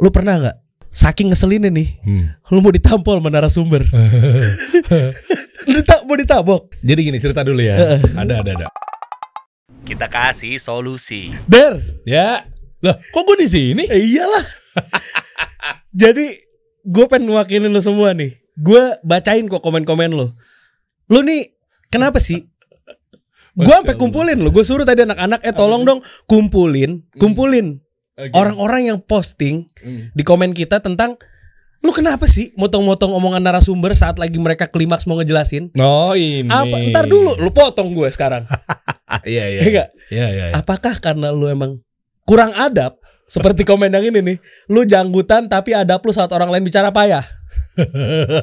lu pernah nggak saking ngeselinnya nih, Hmm. lu mau ditampol sama narasumber, lu dita- mau ditabok, Jadi gini cerita dulu ya. ada ada ada. Kita kasih solusi. der, Ya. Lah, kok gue di sini? eh, iyalah. Jadi gue pengen wakilin lu semua nih, gue bacain kok komen-komen lu. Lu nih kenapa sih? Gue sampai kumpulin lu, gue suruh tadi anak-anak, eh tolong dong kumpulin, kumpulin Oke. orang-orang yang posting Hmm. di komen kita tentang lu kenapa sih motong-motong omongan narasumber saat lagi mereka klimaks mau ngejelasin? Oh ini. Apa? Ntar dulu, lu potong gue sekarang. Iya iya. Iya? Iya iya. iya. Apakah karena lu emang kurang adab? Seperti komen yang ini nih, lu janggutan tapi adab lu saat orang lain bicara payah.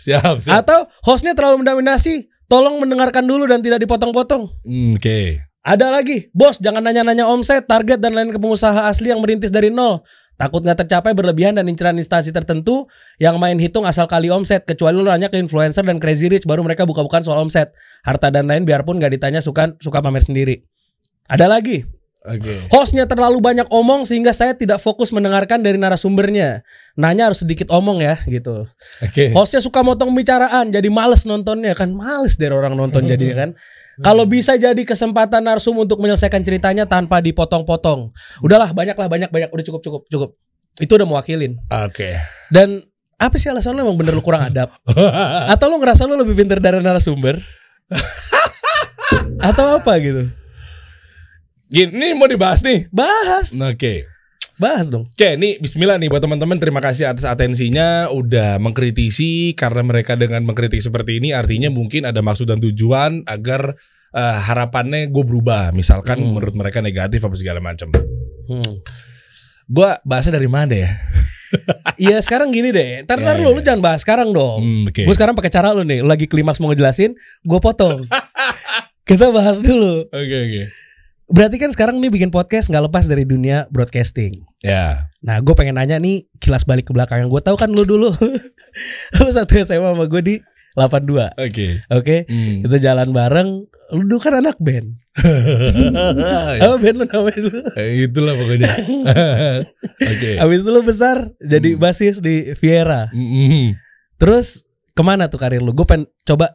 siap siap. Atau hostnya terlalu mendominasi, tolong mendengarkan dulu dan tidak dipotong-potong. Hmm, Oke. Ada lagi, bos jangan nanya-nanya omset, target dan lain ke pengusaha asli yang merintis dari nol. Takut nggak tercapai berlebihan dan inceran instansi tertentu yang main hitung asal kali omset. Kecuali lu nanya ke influencer dan crazy rich baru mereka buka-bukaan soal omset. Harta dan lain biarpun nggak ditanya suka suka pamer sendiri. Ada lagi, Oke. hostnya terlalu banyak omong sehingga saya tidak fokus mendengarkan dari narasumbernya. Nanya harus sedikit omong ya gitu. Oke. Hostnya suka motong pembicaraan, jadi males nontonnya kan males dari orang nonton jadinya kan. Kalau bisa jadi kesempatan narsum untuk menyelesaikan ceritanya tanpa dipotong-potong. Udahlah banyak lah banyak banyak udah cukup cukup cukup. Itu udah mewakilin. Oke. Dan apa sih alasan lu emang bener lu kurang adab? Atau lu ngerasa lu lebih pintar dari narasumber? Atau apa gitu? Gini mau dibahas nih. Bahas, Oke. Bahas dong. Oke, nih Bismillah nih buat teman-teman terima kasih atas atensinya udah mengkritisi karena mereka dengan mengkritik seperti ini artinya mungkin ada maksud dan tujuan agar eh, harapannya gue berubah misalkan Hmm. menurut mereka negatif apa segala macam. Hmm. Gua bahasnya dari mana ya? Iya sekarang gini deh. Ntar, ntar Ya, lu, ya. lu jangan bahas sekarang dong. Hmm, Oke. Gue sekarang pakai cara lu nih, lagi klimaks mau ngejelasin, gue potong. Kita bahas dulu. Oke oke. Berarti kan sekarang nih bikin podcast nggak lepas dari dunia broadcasting. Ya. Nah, gue pengen nanya nih kilas balik ke belakang. Gue tahu kan lu dulu, lu satu SMA sama gue di 82. Oke. Oke, Hmm. kita jalan bareng. Lu dulu kan anak band. Apa band lu namanya dulu? eh, itulah pokoknya. Oke. Abis itu lu besar jadi Hmm. basis di Viera. Mm-mm. Terus ke mana tuh karir lu? Gue pengen coba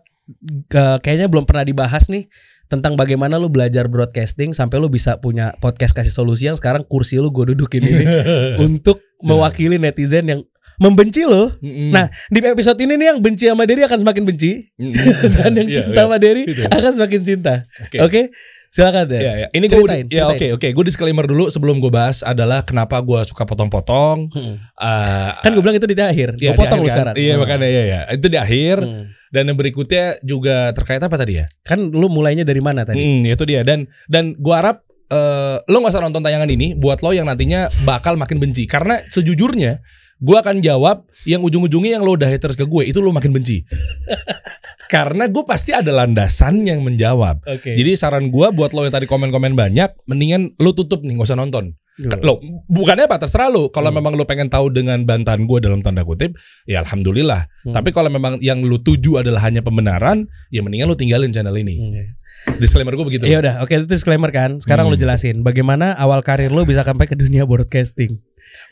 ke- kayaknya belum pernah dibahas nih tentang bagaimana lu belajar broadcasting sampai lu bisa punya podcast kasih solusi yang sekarang kursi lu gue dudukin ini untuk mewakili netizen yang membenci lo. Mm-mm. Nah, di episode ini nih yang benci sama Derry akan semakin benci Mm-mm. dan yang Iya, cinta iya. sama Derry Itu. akan semakin cinta. Oke. Oke? Silakan deh. Ya, ya. Ini gue ya oke oke. Gue disclaimer dulu sebelum gue bahas adalah kenapa gue suka potong-potong. Hmm. Eh, Kan gue bilang itu di akhir. ya, gue potong lu akhir kan. sekarang. Iya Hmm. makanya ya ya. Itu di akhir Hmm. Dan yang berikutnya juga terkait apa tadi ya? Kan lu mulainya dari mana tadi? Hmm, itu dia dan dan gue harap eh, lo gak usah nonton tayangan ini buat lo yang nantinya bakal makin benci karena sejujurnya gue akan jawab yang ujung-ujungnya yang lo udah haters ke gue itu lo makin benci. karena gue pasti ada landasan yang menjawab. Oke. Jadi saran gue buat lo yang tadi komen-komen banyak, mendingan lo tutup nih, gak usah nonton. Dulu. Lo bukannya apa terserah lo. Kalau Hmm. memang lo pengen tahu dengan bantahan gue dalam tanda kutip, ya alhamdulillah. Hmm. Tapi kalau memang yang lo tuju adalah hanya pembenaran, ya mendingan lo tinggalin channel ini. Hmm. Disclaimer gue begitu. Ya udah, oke itu disclaimer kan. Sekarang Hmm. lu jelasin bagaimana awal karir lu bisa sampai ke dunia broadcasting.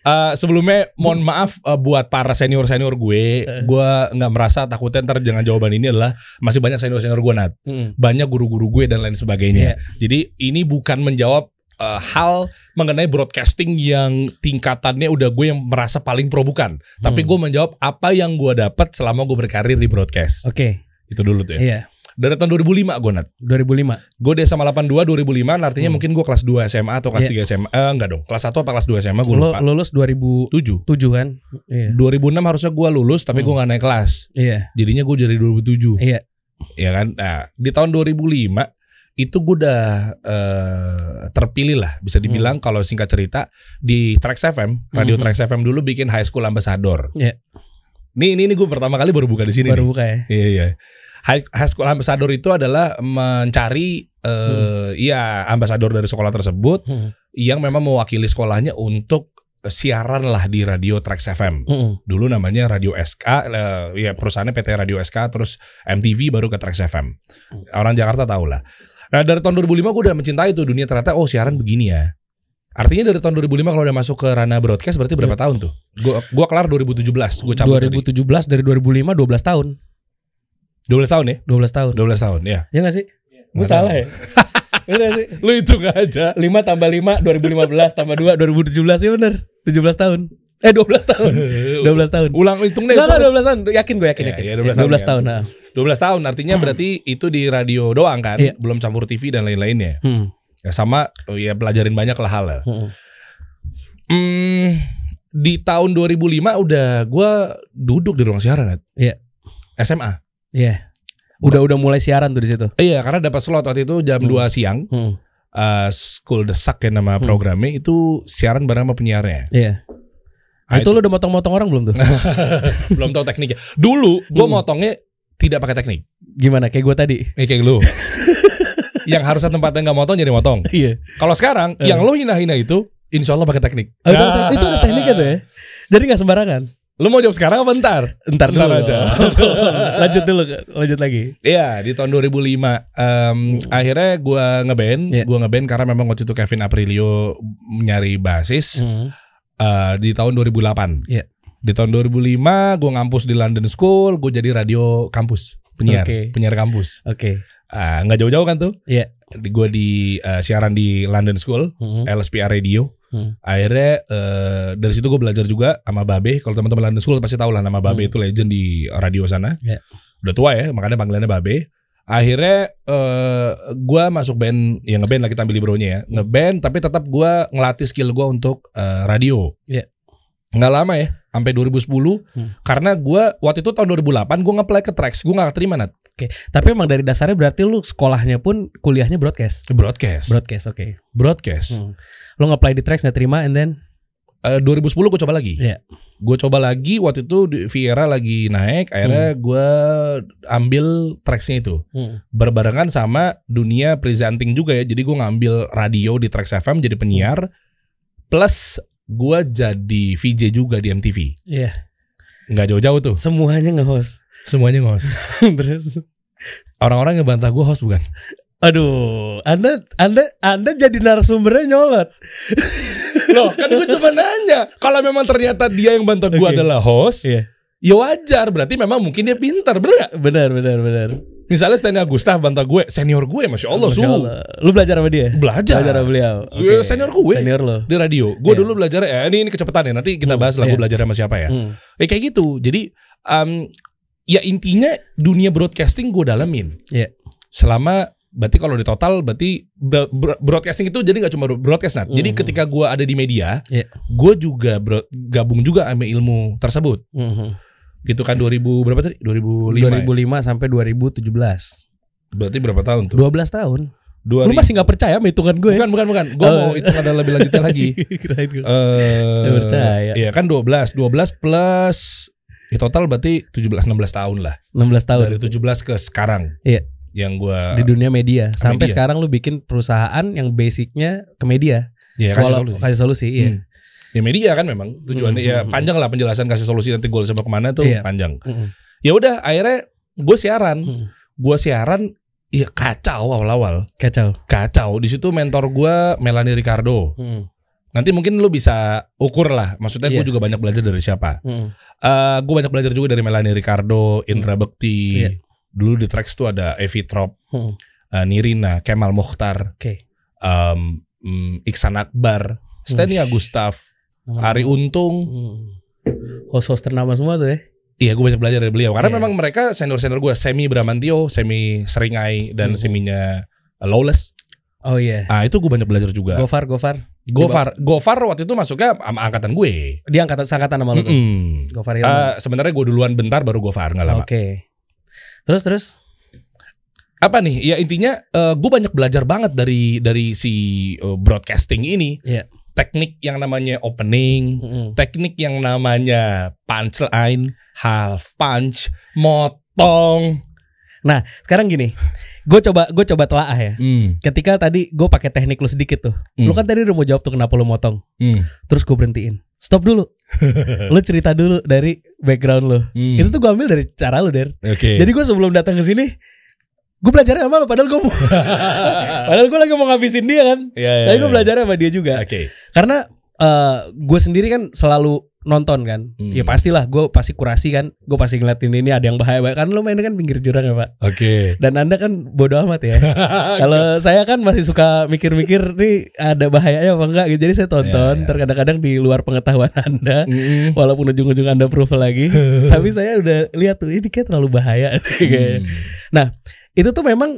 Eh, sebelumnya mohon maaf eh, buat para senior senior gue, Eh. gue nggak merasa takutnya ntar jangan jawaban ini adalah masih banyak senior senior gue nat, banyak guru-guru gue dan lain sebagainya. Iya. Jadi ini bukan menjawab eh, hal mengenai broadcasting yang tingkatannya udah gue yang merasa paling pro bukan, tapi Hmm. gue menjawab apa yang gue dapat selama gue berkarir di broadcast. Oke, Itu dulu tuh ya. iya. Dari tahun 2005 gue nat, 2005. gue di SMA 82 2005 artinya Hmm. mungkin gue kelas 2 SMA atau kelas Iya. 3 SMA, eh, enggak dong, kelas 1 apa kelas 2 SMA gue Lu lupa. lulus 2007 7 kan? Iya. 2006 harusnya gue lulus tapi Hmm. gue gak naik kelas. Iya. Jadinya gue jadi 2007. Iya. Ya kan? Nah, di tahun 2005 itu gue udah eh, terpilih lah bisa dibilang kalau singkat cerita di Trax FM, Radio Hmm. Trax FM dulu bikin High School Ambassador. Iya. Nih ini, ini gue pertama kali baru buka di sini. Baru nih. buka ya. Iya iya. High, High School Ambassador itu adalah mencari eh ya ambasador dari sekolah tersebut Hmm. yang memang mewakili sekolahnya untuk siaran lah di radio Trax FM Mm-mm. dulu namanya Radio SK eh, ya perusahaannya PT Radio SK terus MTV baru ke Trax FM orang Jakarta tahu lah nah dari tahun 2005 gue udah mencintai tuh dunia ternyata oh siaran begini ya Artinya dari tahun 2005 kalau udah masuk ke ranah broadcast berarti berapa tahun tuh? Gua gua kelar 2017, gua cabut tadi. 2017 dari 2005 12 tahun. 12 tahun ya? 12 tahun. 12 tahun ya. Ya gak sih? Gue Nggak salah ya? Bener sih? Lu itu nggak aja. 5 tambah 5 2015 tambah 2 2017 ya bener 17 tahun Eh 12 tahun 12 tahun Ulang hitung deh. Enggak enggak 12 tahun Yakin gue yakin, Ya, yakin. ya, 12 12, tahun, ya. tahun nah. 12 tahun artinya berarti itu di radio doang kan, Iya. belum campur TV dan lain-lainnya. hmm. Ya sama oh ya pelajarin banyak lah hal. lah. Hmm. Hmm, di tahun 2005 udah gua duduk di ruang siaran. Iya. SMA. Iya Udah udah mulai siaran tuh di situ Iya, karena dapat slot waktu itu jam Hmm. 2 siang. hmm. eh, School Desak ya nama Hmm. programnya itu siaran bareng sama penyiarnya. Iya Ah, itu, lu udah motong-motong orang belum tuh? belum tahu tekniknya. Dulu gua Hmm. motongnya tidak pakai teknik. Gimana kayak gue tadi? Eh, kayak lu. yang harusnya tempatnya nggak motong jadi motong. Iya. Kalau sekarang Eh. yang lu hina-hina itu insya Allah pakai teknik. Oh, itu, itu ada tekniknya tuh ya. Jadi nggak sembarangan. Lu mau jawab sekarang apa ntar? Entar dulu. Ntar aja. lanjut dulu, lanjut lagi. Iya di tahun 2005 em, akhirnya gua ngeband, Iya. gua ngeband karena memang waktu itu Kevin Aprilio nyari basis Hmm. Eh, di tahun 2008. Iya. Di tahun 2005 gua ngampus di London School, gue jadi radio kampus penyiar, Oke. penyiar kampus. Oke. Ah, nggak jauh-jauh kan tuh? Iya. Di gua di eh, siaran di London School, Hmm. LSPR Radio. Hmm. Akhirnya eh, dari situ gue belajar juga sama Babe. Kalau teman-teman London School pasti tahu lah nama Babe Hmm. itu legend di radio sana. Iya. Udah tua ya, makanya panggilannya Babe. Akhirnya eh gue masuk band, ya ngeband lah kita ambil libronya ya, ngeband tapi tetap gue ngelatih skill gue untuk eh, radio. Iya. Nggak lama ya, sampai 2010. Hmm. Karena gue waktu itu tahun 2008 gue nge-play ke Trax, gue nggak terima nat. Tapi emang dari dasarnya berarti lu sekolahnya pun kuliahnya broadcast. Broadcast, Broadcast, oke. broadcast. Hmm. Lu nge-play di tracks nggak terima and then Eh, 2010 gue coba lagi. Iya. Gue coba lagi waktu itu di Viera lagi naik, akhirnya gue ambil tracksnya itu hmm. berbarengan sama dunia presenting juga ya. Jadi gue ngambil radio di Trax FM jadi penyiar, plus gue jadi VJ juga di MTV. Iya. Nggak jauh-jauh tuh, Semuanya nge-host. semuanya ngos. Terus Orang-orang yang bantah gue host bukan? Aduh, Anda Anda Anda jadi narasumbernya nyolot. Loh, kan gue cuma nanya. Kalau memang ternyata dia yang bantah gue Oke. adalah host, Iya. ya wajar. Berarti memang mungkin dia pintar, bener gak? Benar, benar, benar. Misalnya Stanley Agustaf bantah gue, senior gue, masya Allah, Masya su. Allah. Lu belajar sama dia? Belajar. Belajar sama beliau. Gue senior gue. Senior lo. di radio. Gue Iya. dulu belajar ya ini ini kecepatan ya. Nanti kita Hmm, bahas lah gue iya. belajar sama siapa ya. Hmm. Eh kayak gitu. Jadi um, ya intinya dunia broadcasting gue dalamin. Iya. Selama berarti kalau di total berarti bro- bro- broadcasting itu jadi nggak cuma broadcast Nat. Jadi Mhm. ketika gue ada di media, Iya. gue juga bro- gabung juga sama ilmu tersebut. Mhm. Gitu kan 2000 berapa tadi? 2005. 2005 ya? sampai 2017. Berarti berapa tahun tuh? 12 tahun. 2000. Lu masih nggak percaya sama hitungan gue? Bukan bukan bukan. Gue Oh. mau itu ada lebih lanjutnya lagi. Kirain gue. Eh, Nggak percaya. Iya kan 12, 12 plus ya total berarti 17 16 tahun lah. 16 tahun Dari 17 ke sekarang. Iya. Yang gua di dunia media. Sampai media. sekarang lu bikin perusahaan yang basicnya ke media. ya kasih solusi. kasih solusi, iya. Hmm. Ya media kan memang tujuannya Hmm, ya hmm, panjang lah penjelasan kasih solusi nanti gue sama ke mana tuh Iya. panjang. Mhm. Ya udah akhirnya gue siaran, Hmm. gue siaran ya kacau awal-awal Kacau. kacau di situ mentor gue Melanie Ricardo Hmm. nanti mungkin lu bisa ukur lah maksudnya gue Iya. juga banyak belajar dari siapa Hmm. Eh gue banyak belajar juga dari Melanie Ricardo, Indra Bekti. Iya. Dulu di Trax tuh ada Evi Trop, Hmm. eh, Nirina, Kemal Mukhtar, Oke. em, mm, Iksan Akbar, Steny Agustaf, Ari Untung. Hmm. Host-host ternama semua tuh ya. Iya, gue banyak belajar dari beliau. Karena Iya. memang mereka senior-senior gue, Semi Bramantio, Semi Seringai, dan Hmm. Seminya Lawless. Oh iya. Ah itu gue banyak belajar juga. Gofar, Gofar. Gofar, Gofar waktu itu masuknya sama angkatan gue. Dia angkatan sangkatan sama lu tuh. Mm-mm. Gofar Hilman. Eh, sebenarnya gue duluan bentar baru Gofar nggak lama. Oke. Terus terus. apa nih ya intinya gue banyak belajar banget dari dari si eh, broadcasting ini Iya. teknik yang namanya opening Mm-mm. teknik yang namanya punchline half punch motong Sekarang gini, gue coba gue coba telaah ya. hmm, Ketika tadi gue pakai teknik lu sedikit tuh, Hmm. lu kan tadi udah mau jawab tuh kenapa lu motong, hmm, terus gue berhentiin. Stop dulu. lu cerita dulu dari background lu. hmm. Itu tuh gue ambil dari cara lu der. oke Jadi gue sebelum datang ke sini, gue belajarnya sama lo padahal gue mau padahal gue lagi mau ngabisin dia kan Iya, iya, tapi gue iya. belajarnya sama dia juga Oke. karena eh gue sendiri kan selalu nonton kan Hmm. ya pastilah gue pasti kurasi kan gue pasti ngeliatin ini ada yang bahaya kan lo mainnya kan pinggir jurang ya pak Oke. dan anda kan bodoh amat ya kalau saya kan masih suka mikir-mikir nih ada bahayanya apa enggak gitu jadi saya tonton Iya, iya. terkadang-kadang di luar pengetahuan anda Mm-mm. walaupun ujung-ujung anda approval lagi tapi saya udah lihat tuh ini kayak terlalu bahaya Hmm. itu tuh memang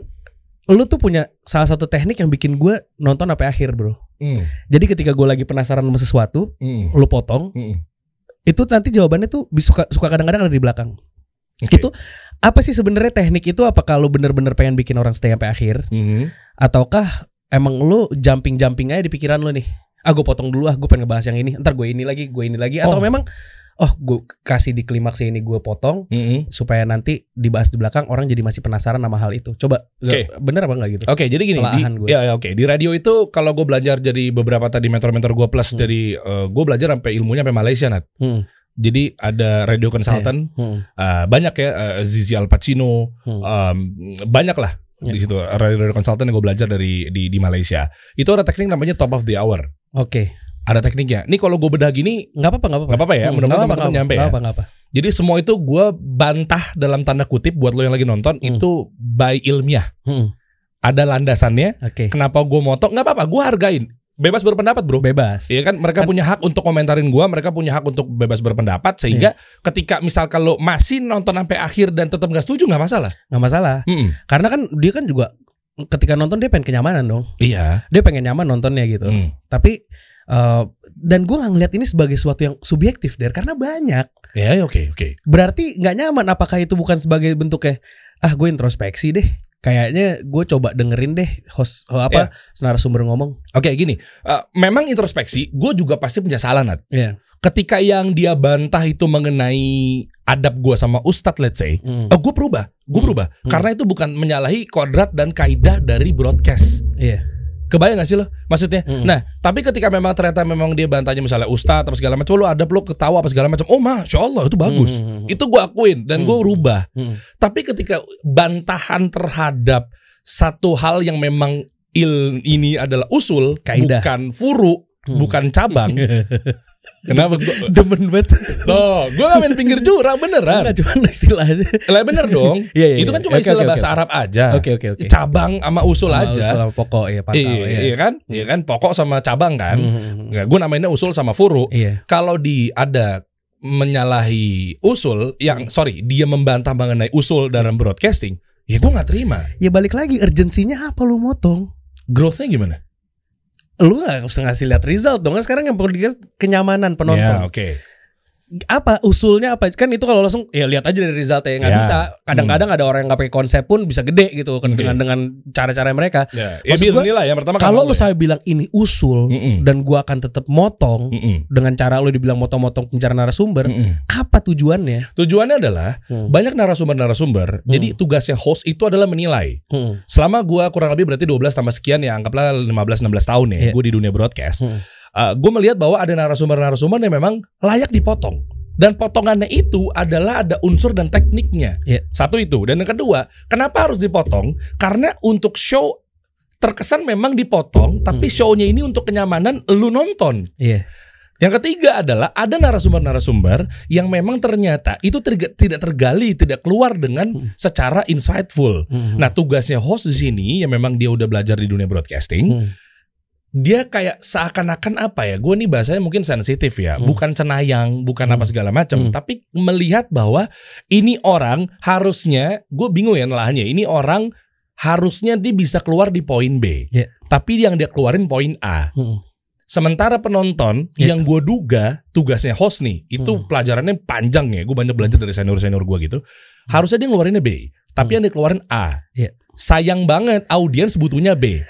lu tuh punya salah satu teknik yang bikin gue nonton sampai akhir bro Mm. jadi ketika gue lagi penasaran sama sesuatu Mm. lu potong Mm. Itu nanti jawabannya tuh suka suka kadang-kadang ada di belakang Oke. itu apa sih sebenarnya teknik itu apa kalau bener-bener pengen bikin orang stay sampai akhir Mm. ataukah emang lu jumping jumping aja di pikiran lu nih ah gue potong dulu ah gue pengen ngebahas yang ini ntar gue ini lagi gue ini lagi atau Oh. memang oh gue kasih di klimaks ini gue potong Mm-mm. supaya nanti dibahas di belakang orang jadi masih penasaran sama hal itu coba Oke. bener apa enggak gitu Oke, jadi gini, di, gue. ya, ya, oke di radio itu kalau gue belajar jadi beberapa tadi mentor-mentor gue plus Hmm. dari gue belajar sampai ilmunya sampai Malaysia nat. Hmm. Jadi ada radio consultant, Hmm. eh, banyak ya eh, Zizi Al Pacino, Hmm. em, banyak lah Ya. di situ radio, radio consultant yang gue belajar dari di, di Malaysia. Itu ada teknik namanya top of the hour. Oke, Ada tekniknya. Nih kalau gue bedah gini, nggak apa-apa, nggak apa-apa. Nggak apa-apa ya, Hmm, mudah-mudahan apa-apa, teman-teman nyampe apa-apa, ya. nggak apa-apa. jadi semua itu gue bantah dalam tanda kutip buat lo yang lagi nonton Hmm. itu by ilmiah. Hmm, Ada landasannya. Oke, Kenapa gue motong? Nggak apa-apa, gue hargain. Bebas berpendapat bro. bebas. Iya kan mereka Kan- punya hak untuk komentarin gua, mereka punya hak untuk bebas berpendapat sehingga ketika misal kalau masih nonton sampai akhir dan tetap nggak setuju nggak masalah. Nggak masalah. Mm-mm. Karena kan dia kan juga ketika nonton dia pengen kenyamanan dong. Iya. Dia pengen nyaman nontonnya gitu. Mm. Tapi eh, dan gue nggak ngeliat ini sebagai sesuatu yang subjektif der karena banyak. Ya ya, oke oke. Berarti nggak nyaman. Apakah itu bukan sebagai bentuk kayak ah gue introspeksi deh. Kayaknya gue coba dengerin deh host oh, apa narasumber ngomong. Oke gini, eh, memang introspeksi, gue juga pasti punya salah nat. Iya. Ketika yang dia bantah itu mengenai adab gua sama ustadz, let's say, Hmm. gue berubah, gue Hmm. berubah, Hmm. karena itu bukan menyalahi kodrat dan kaidah dari broadcast. Iya. Kebayang gak sih lo maksudnya? Mm. Nah, tapi ketika memang ternyata memang dia bantahnya misalnya ustadz atau segala macam, lo ada lo ketawa apa segala macam, oh masya Allah itu bagus. Hmm. Itu gue akuin dan gue Mm. rubah. Hmm. Tapi ketika bantahan terhadap satu hal yang memang il ini adalah usul, Kaidah. bukan furu, Hmm. bukan cabang. Kenapa gua Demen banget. Loh, gue gak main pinggir jurang beneran. Enggak cuma istilahnya. Lah bener dong. Iya, iya, Itu kan iya. cuma Oke, istilah oke, bahasa oke. Arab aja. Oke oke oke. Cabang sama usul Sama aja. usul sama pokok ya pangkal Iya, ya. iya kan? Iya kan? Pokok sama cabang kan. Hmm. Nggak, gue namainnya usul sama furu. Iya. Kalau di ada menyalahi usul yang sorry dia membantah mengenai usul dalam broadcasting, ya gue nggak terima. Ya balik lagi urgensinya apa lu motong? Growthnya gimana? Lu gak usah ngasih lihat result dong kan sekarang yang perlu dikasih kenyamanan Ya, penonton. oke. Apa usulnya apa? Kan itu kalau langsung ya lihat aja dari resultnya nggak Ya. bisa. Kadang-kadang ada orang yang nggak pakai konsep pun bisa gede gitu kan Oke. dengan dengan cara-cara mereka. Ya, ya Maksud gua, yang pertama Kalau lu ya. saya bilang ini usul Mm-mm. dan gua akan tetap motong Mm-mm. dengan cara lu dibilang motong-motong pencarian narasumber, Mm-mm. apa tujuannya? Tujuannya adalah Hmm. banyak narasumber-narasumber. Jadi tugasnya host itu adalah menilai. Hmm. Selama gua kurang lebih berarti 12 tambah sekian ya anggaplah 15 16 tahun ya gue di dunia broadcast. Hmm. gue melihat bahwa ada narasumber-narasumber yang memang layak dipotong. Dan potongannya itu adalah ada unsur dan tekniknya. Iya. Satu itu. Dan yang kedua, kenapa harus dipotong? Karena untuk show terkesan memang dipotong, tapi Hmm. show-nya ini untuk kenyamanan lu nonton. Iya. Yang ketiga adalah ada narasumber-narasumber yang memang ternyata itu terga- tidak tergali, tidak keluar dengan Hmm. secara insightful. Hmm. Nah, tugasnya host di sini yang memang dia udah belajar di dunia broadcasting, Hmm. Dia kayak seakan-akan apa ya? Gue nih bahasanya mungkin sensitif ya, Hmm. bukan cenayang, bukan Hmm. apa segala macam, Hmm. tapi melihat bahwa ini orang harusnya, gue bingung ya nelahannya. Ini orang harusnya dia bisa keluar di poin B, Ya. tapi yang dia keluarin poin A. Hmm. Sementara penonton Ya. yang gue duga tugasnya host nih, itu Hmm. pelajarannya panjang ya. Gue banyak belajar dari senior-senior gue gitu. Harusnya dia ngeluarinnya B, tapi Hmm. yang dikeluarin A. Ya. Sayang banget audiens butuhnya B.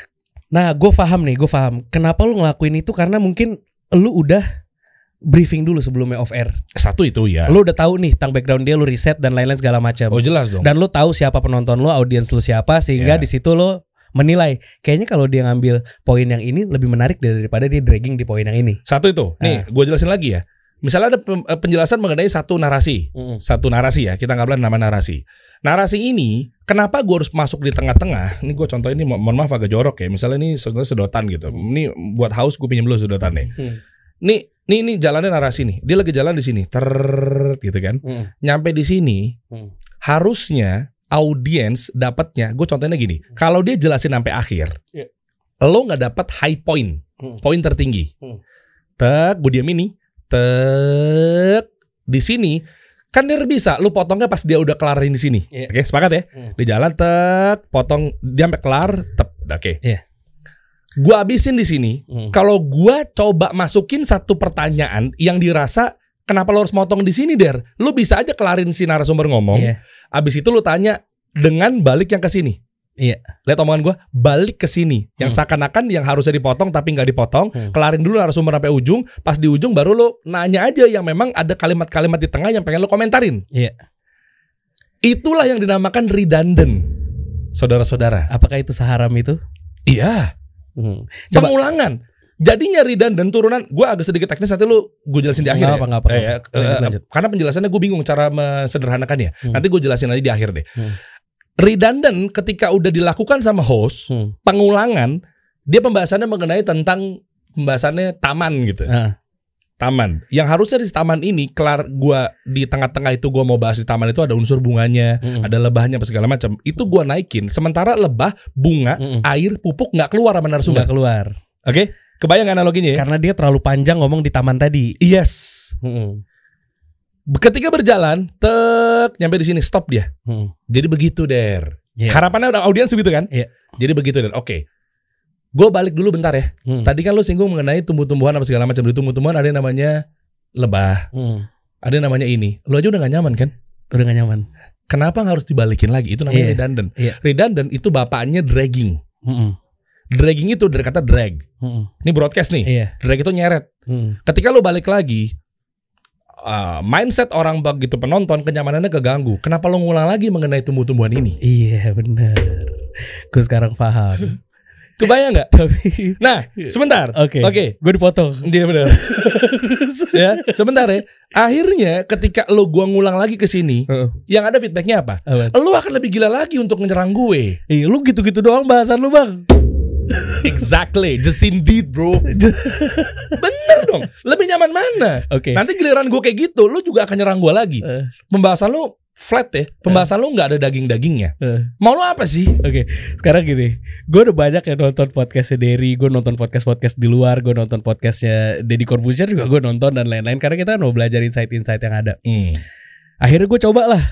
Nah, gue paham nih, gue paham. Kenapa lu ngelakuin itu? Karena mungkin lu udah briefing dulu sebelumnya off air. Satu itu ya. Lu udah tahu nih tentang background dia, lu riset dan lain-lain segala macam. Oh jelas dong. Dan lu tahu siapa penonton lu, audiens lu siapa, sehingga Ya. di situ lu menilai. Kayaknya kalau dia ngambil poin yang ini lebih menarik daripada dia dragging di poin yang ini. Satu itu. Nih, gue jelasin lagi ya. Misalnya ada eh, penjelasan mengenai satu narasi. Satu narasi ya, kita nggak bilang nama narasi. Narasi ini kenapa gue harus masuk di tengah-tengah? Ini gue contoh ini mo- mohon maaf agak jorok ya. Misalnya ini sebenarnya sedotan gitu. Ini buat haus gue pinjam dulu sedotan nih. Hmm. Nih, nih, nih jalannya narasi nih. Dia lagi jalan di sini, ter gitu kan. Hmm. Nyampe di sini, Hmm. harusnya audiens dapatnya. Gue contohnya gini. Kalau dia jelasin sampai akhir, Iya. lo nggak dapat high point, Hmm. poin tertinggi. Hmm. Tek, gue diam ini. Tek, di sini kan dia bisa lu potongnya pas dia udah kelarin di sini. Iya. Oke, sepakat ya? Hmm. Di jalan tek, potong dia sampai kelar, tep, oke. Iya. Gua abisin di sini. Hmm. Kalau gua coba masukin satu pertanyaan yang dirasa kenapa lo harus motong di sini, Der? Lu bisa aja kelarin si narasumber ngomong. Iya. Abis itu lu tanya dengan balik yang ke sini. Iya. Lihat omongan gua, balik ke sini. Yang Hmm. seakan-akan yang harusnya dipotong tapi nggak dipotong. Hmm. Kelarin dulu narasumber sampai ujung. Pas di ujung baru lu nanya aja yang memang ada kalimat-kalimat di tengah yang pengen lu komentarin. Iya. Itulah yang dinamakan redundant. Saudara-saudara. Apakah itu seharam itu? Iya. Hmm. Coba Pengulangan. Jadinya redundant turunan, gue agak sedikit teknis nanti lu gue jelasin di akhir ya. apa, nggak apa, Eh, ya, apa. Lanjut, lanjut. Karena penjelasannya gue bingung cara mesederhanakannya. Hmm. Nanti gue jelasin aja di akhir deh. Hmm. Redundant ketika udah dilakukan sama host, Hmm. pengulangan, dia pembahasannya mengenai tentang pembahasannya taman gitu. Ah. Taman. Yang harusnya di taman ini kelar gua di tengah-tengah itu gua mau bahas di taman itu ada unsur bunganya, Hmm. ada lebahnya apa segala macam. Itu gua naikin. Sementara lebah, bunga, Hmm. air, pupuk nggak keluar sama narasumber. Nggak keluar. Oke? Kebayang analoginya ya? Karena dia terlalu panjang ngomong di taman tadi. Yes. Hmm. Ketika berjalan, tek nyampe di sini stop dia. Hmm. Jadi begitu, Der. Iya. Harapannya udah audiens begitu kan? Iya. Jadi begitu, Der. Oke. Gue balik dulu bentar ya. Hmm. Tadi kan lu singgung mengenai tumbuh-tumbuhan apa segala macam. Di tumbuh-tumbuhan ada yang namanya lebah, Hmm. ada yang namanya ini. Lu aja udah gak nyaman kan? Udah gak nyaman. Kenapa harus dibalikin lagi? Itu namanya Iya. redundant. Iya. Redundant itu bapaknya dragging. Hmm. Dragging itu dari kata drag. Hmm. Ini broadcast nih. Iya. Drag itu nyeret. Hmm. Ketika lu balik lagi, uh, mindset orang begitu penonton kenyamanannya keganggu. Kenapa lo ngulang lagi mengenai tumbuh-tumbuhan ini? Iya benar. Gue sekarang paham. Kebayang nggak? Tapi Nah, sebentar. oke. Oke. Gue dipotong. Dia benar. ya, sebentar ya. Akhirnya ketika lo gua ngulang lagi ke sini, Heeh. yang ada feedbacknya apa? Lo akan lebih gila lagi untuk menyerang gue. Iya, lu gitu-gitu doang bahasan lu, Bang. Exactly, just indeed, bro. Bener dong. Lebih nyaman mana? Oke. Nanti giliran gue kayak gitu, lo juga akan nyerang gue lagi. Eh, Pembahasan lo flat ya. Pembahasan lo nggak ada daging-dagingnya. eh. Mau lo apa sih? Oke, sekarang gini, gue udah banyak yang nonton podcastnya Derry, gue nonton podcast-podcast di luar, gue nonton podcastnya Deddy Corbuzier juga gue nonton dan lain-lain karena kita mau belajar insight-insight yang ada. Hmm. Akhirnya gue coba lah,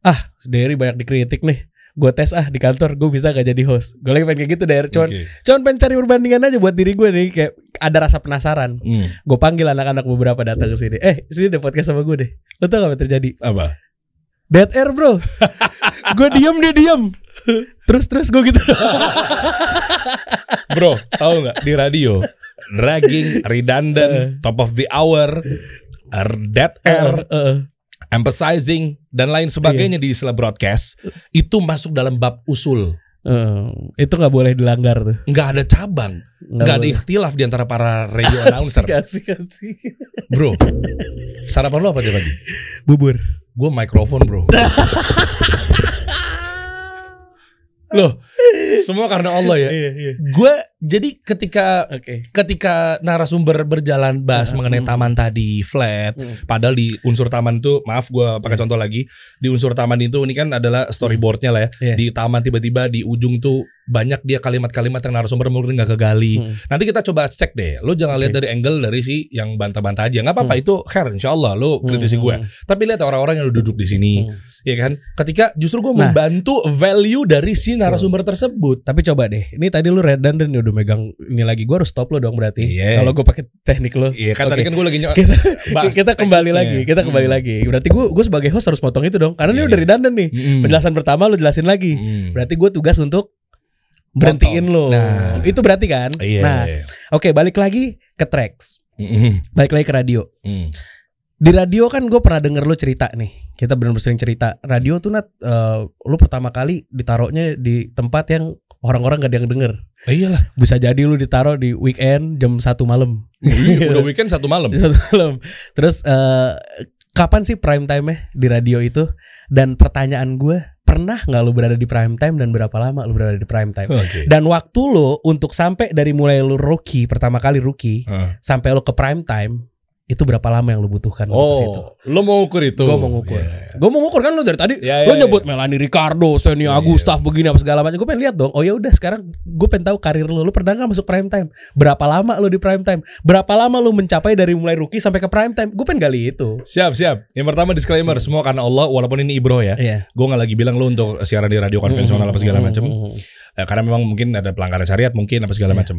ah Derry banyak dikritik nih, gue tes ah di kantor gue bisa gak jadi host. Gue lagi pengen kayak gitu Der, cuman Oke. cuman pengen cari perbandingan aja buat diri gue nih kayak ada rasa penasaran. Hmm. Gue panggil anak-anak beberapa datang ke sini. Eh, sini deh podcast sama gue deh. Lo tau gak terjadi? Apa? Dead air bro Gue diem dia diem Terus terus gue gitu Bro, tahu nggak di radio dragging, redundant, top of the hour, er, dead air, Eh, eh. Emphasizing dan lain sebagainya di istilah broadcast itu masuk dalam bab usul. Eh, Itu gak boleh dilanggar tuh Nggak ada cabang, nggak ada ikhtilaf di antara para radio announcer. Kasih kasih Bro, sarapan lo apa tadi pagi? Bubur Gue mikrofon bro. Loh, semua karena Allah ya. Iya iya Gue jadi ketika Oke ketika narasumber berjalan bahas Hmm. mengenai taman tadi flat, Hmm. padahal di unsur taman itu maaf gue pakai contoh lagi di unsur taman itu ini kan adalah storyboardnya lah ya Iya. di taman tiba-tiba di ujung tuh banyak dia kalimat-kalimat yang narasumber mungkin nggak kegali. Hmm. Nanti kita coba cek deh. Lo jangan lihat dari angle dari si yang bantah-bantah aja. nggak apa-apa Hmm. itu hair insya Allah lo kritisi gue. Tapi lihat orang-orang yang udah duduk di sini, Hmm. ya kan? Ketika justru gue Nah. membantu value dari si narasumber tersebut. Tapi coba deh Ini tadi lu redundant udah megang Ini lagi gue harus stop lo dong berarti Iya. Kalau gue pakai teknik lo Iya kan Oke. tadi kan gue lagi kita kita kembali lagi kita kembali Hmm. lagi berarti gue gue sebagai host harus potong itu dong karena ini Iya. udah redundant nih Mm. penjelasan pertama lu jelasin lagi Mm. berarti gue tugas untuk berhentiin lo Nah. itu berarti kan Iya. nah oke balik lagi ke tracks Mm. balik lagi ke radio Mm. di radio kan gue pernah denger lu cerita nih kita benar-benar sering cerita radio tuh nat eh, lu pertama kali ditaruhnya di tempat yang orang-orang gak ada yang denger Eh, iyalah. bisa jadi lu ditaruh di weekend jam satu malam Iya, udah weekend satu malam. Satu malam. Terus eh, kapan sih prime time-nya di radio itu? Dan pertanyaan gue, pernah nggak lu berada di prime time dan berapa lama lu berada di prime time. Oke. Dan waktu lo untuk sampai dari mulai lu rookie pertama kali rookie Heeh. sampai lu ke prime time itu berapa lama yang lu butuhkan untuk ke situ? Oh, lo mau ukur itu? Gue mau ngukur. Iya. Gue mau ngukur kan lu dari tadi. Ya, lu ya, nyebut ya. Melanie Ricardo, Steny Iya, Gustaf begini apa segala macam. Gue pengen lihat dong. Oh ya udah sekarang gue pengen tahu karir lu. Lu pernah nggak masuk prime time? Berapa lama lu di prime time? Berapa lama lu mencapai dari mulai rookie sampai ke prime time? Gue pengen gali itu. Siap, siap. Yang pertama disclaimer, semua karena Allah walaupun ini Ibro ya. Iya. Gue nggak lagi bilang lo untuk siaran di radio konvensional apa segala macam. Eh, karena memang mungkin ada pelanggaran syariat mungkin apa segala Iya. macam.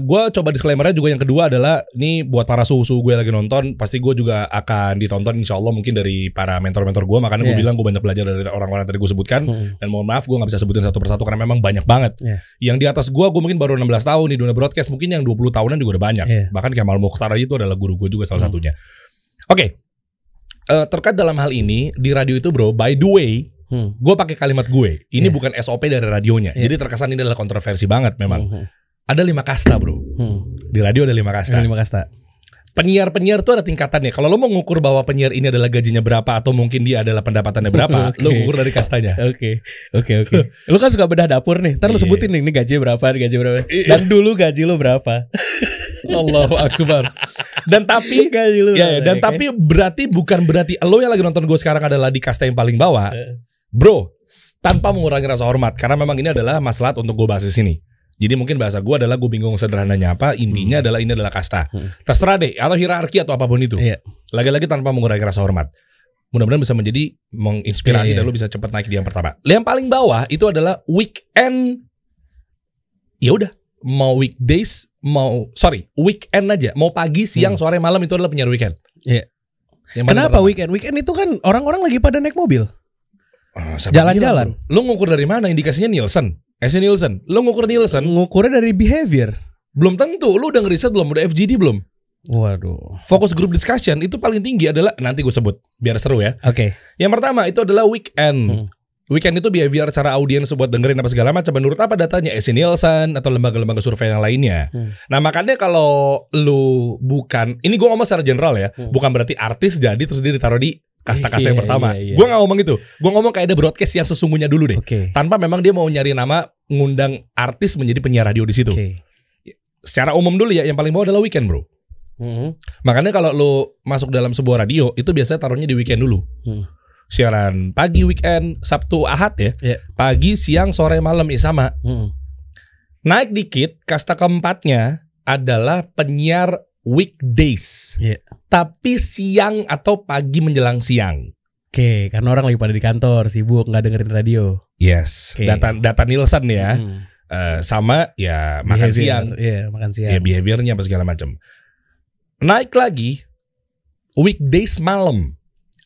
gue coba disclaimernya juga yang kedua adalah ini buat para suhu-suhu gue lagi nonton, pasti gue juga akan ditonton insya Allah mungkin dari para mentor-mentor gue. Makanya gue Iya. bilang gue banyak belajar dari orang-orang tadi gue sebutkan. Dan mohon maaf gue nggak bisa sebutin satu persatu karena memang banyak banget. Iya. Yang di atas gue, gue mungkin baru 16 tahun di dunia broadcast. Mungkin yang 20 tahunan juga udah banyak. Iya. Bahkan Kemal Mukhtar aja itu adalah guru gue juga salah Hmm. satunya. Oke. Eh, terkait dalam hal ini di radio itu bro, by the way, Hmm. gue pakai kalimat gue. Ini Iya. bukan SOP dari radionya. Iya. Jadi terkesan ini adalah kontroversi banget memang. Hmm. Ada lima kasta bro. Hmm. Di radio ada lima kasta. Terima kasih. Penyiar-penyiar tuh ada tingkatannya. Kalau lo mau ngukur bahwa penyiar ini adalah gajinya berapa atau mungkin dia adalah pendapatannya berapa, Oke. lo ukur dari kastanya. Oke, oke, oke. Lu kan suka bedah dapur nih. Ntar lu Iya. sebutin nih, ini gaji berapa, ini gaji berapa. Iya. Dan dulu gaji lu berapa? Allahu akbar. Dan tapi gaji lu ya, ya, dan ya kan? tapi berarti bukan berarti lo yang lagi nonton gue sekarang adalah di kasta yang paling bawah. Eh. Bro, tanpa mengurangi rasa hormat karena memang ini adalah masalah untuk gue bahas di sini. Jadi mungkin bahasa gue adalah gue bingung sederhananya apa, intinya adalah ini adalah kasta. Hmm. Terserah deh atau hierarki atau apa pun itu. Iya. Lagi-lagi tanpa mengurangi rasa hormat. Mudah-mudahan bisa menjadi menginspirasi Iya, iya. dan lo bisa cepat naik di yang pertama. Yang paling bawah itu adalah weekend. Ya udah, mau weekdays, mau sorry, weekend aja, mau pagi, siang, sore, malam itu adalah penyiar weekend. Hmm. Iya. Kenapa pertama. weekend? Weekend itu kan orang-orang lagi pada naik mobil. Oh, siapa Jalan-jalan. bro? Lo ngukur dari mana? Indikasinya Nielsen. S Nielsen. Lo ngukur Nielsen? Ngukurnya dari behavior. Belum tentu. Lo udah ngeriset belum? Udah FGD belum? Waduh. Focus group discussion itu paling tinggi adalah nanti gue sebut biar seru ya. Oke. Yang pertama itu adalah weekend. Hmm. Weekend itu behavior cara audiens buat dengerin apa segala macam. Menurut apa datanya? S Nielsen atau lembaga-lembaga survei yang lainnya. Hmm. Nah makanya kalau lu bukan, ini gue ngomong secara general ya, Hmm. bukan berarti artis jadi terus dia ditaruh di kasta-kasta yang Iya, pertama. iya, iya. Gue nggak ngomong itu. Gue ngomong kayak ada broadcast yang sesungguhnya dulu deh. Oke. Tanpa memang dia mau nyari nama ngundang artis menjadi penyiar radio di situ. Oke. Secara umum dulu ya, yang paling bawah adalah weekend bro. Hmm. Makanya kalau lu masuk dalam sebuah radio itu biasanya taruhnya di weekend dulu. Hmm. Siaran pagi weekend, Sabtu, Ahad ya. Iya. Pagi, siang, sore, malam ya sama. Hmm. Naik dikit, kasta keempatnya adalah penyiar weekdays. Iya. Tapi siang atau pagi menjelang siang. Oke, karena orang lagi pada di kantor, sibuk nggak dengerin radio. Yes, Oke. data data Nielsen ya. Hmm. Eh, sama ya makan Behavior. siang, Iya, makan siang. ya behaviornya apa segala macam. Naik lagi weekdays malam.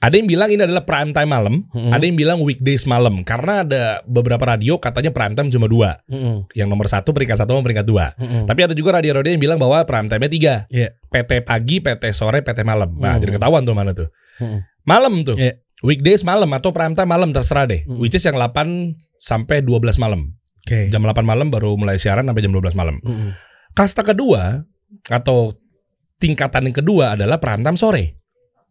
Ada yang bilang ini adalah prime time malam, Hmm. ada yang bilang weekdays malam karena ada beberapa radio katanya prime time cuma dua. Hmm. Yang nomor satu peringkat satu sama peringkat dua. Hmm. Tapi ada juga radio-radio yang bilang bahwa prime time-nya tiga. Iya. PT pagi, PT sore, PT malam. Nah, Hmm. jadi ketahuan tuh mana tuh. Hmm. Malam tuh. Iya. Weekdays malam atau prime time malam terserah deh. Hmm. Which is yang 8 sampai 12 malam. Oke. Jam 8 malam baru mulai siaran sampai jam 12 malam. Hmm. Kasta kedua atau tingkatan yang kedua adalah prime time sore.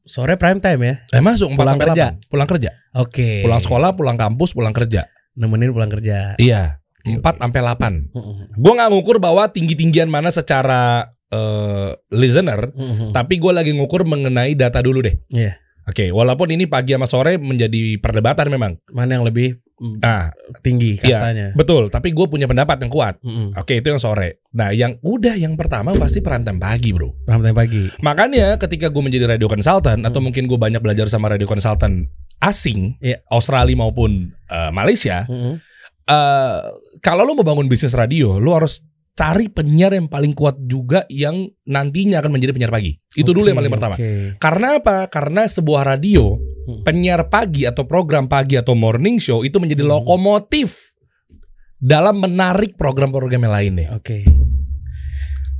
Sore prime time ya. Eh masuk 4 Pulang sampai kerja. 8. Pulang kerja. Oke. Pulang sekolah, pulang kampus, pulang kerja. Nemenin pulang kerja. Iya. 4 sampai 8. Hmm. Gue nggak ngukur bahwa tinggi-tinggian mana secara eh, listener, Hmm. tapi gue lagi ngukur mengenai data dulu deh. Iya. Oke, walaupun ini pagi sama sore menjadi perdebatan memang. Mana yang lebih Nah, tinggi Iya. kastanya? betul. Tapi gue punya pendapat yang kuat. Hmm. Oke, itu yang sore. Nah, yang udah yang pertama pasti perantem pagi, bro. Time pagi. Makanya ketika gue menjadi radio consultant atau Hmm. mungkin gue banyak belajar sama radio consultant asing, Iya. Australia maupun eh, Malaysia, Hmm. eh kalau lo mau bangun bisnis radio, lo harus cari penyiar yang paling kuat juga yang nantinya akan menjadi penyiar pagi. Itu dulu yang paling pertama. oke. Karena apa? Karena sebuah radio, Hmm. penyiar pagi atau program pagi atau morning show itu menjadi Hmm. lokomotif dalam menarik program-program yang lainnya. Oke.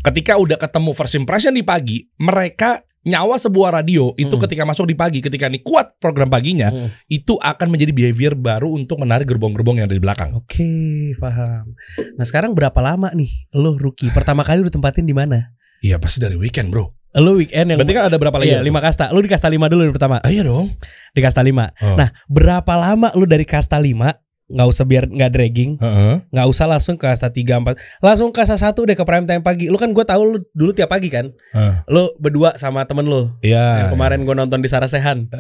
Ketika udah ketemu first impression di pagi, mereka nyawa sebuah radio itu Hmm. ketika masuk di pagi, ketika nih kuat program paginya, Hmm. itu akan menjadi behavior baru untuk menarik gerbong-gerbong yang ada di belakang. Oke, paham. Nah sekarang berapa lama nih lo rookie? Pertama kali lu tempatin di mana? Iya pasti dari weekend bro. Lu weekend yang Berarti kan ada berapa lagi? Iya, lima kasta. Lu di kasta lima dulu yang pertama. Ah, iya dong. Di kasta lima. Oh. Nah, berapa lama lu dari kasta lima? Nggak usah biar nggak dragging, nggak usah langsung ke kasta tiga empat, langsung ke kasta satu deh ke prime time pagi. Lu kan gue tahu lu dulu tiap pagi kan, Heeh. lu berdua sama temen lu. Iya. Yang kemarin gue nonton di Sarasehan,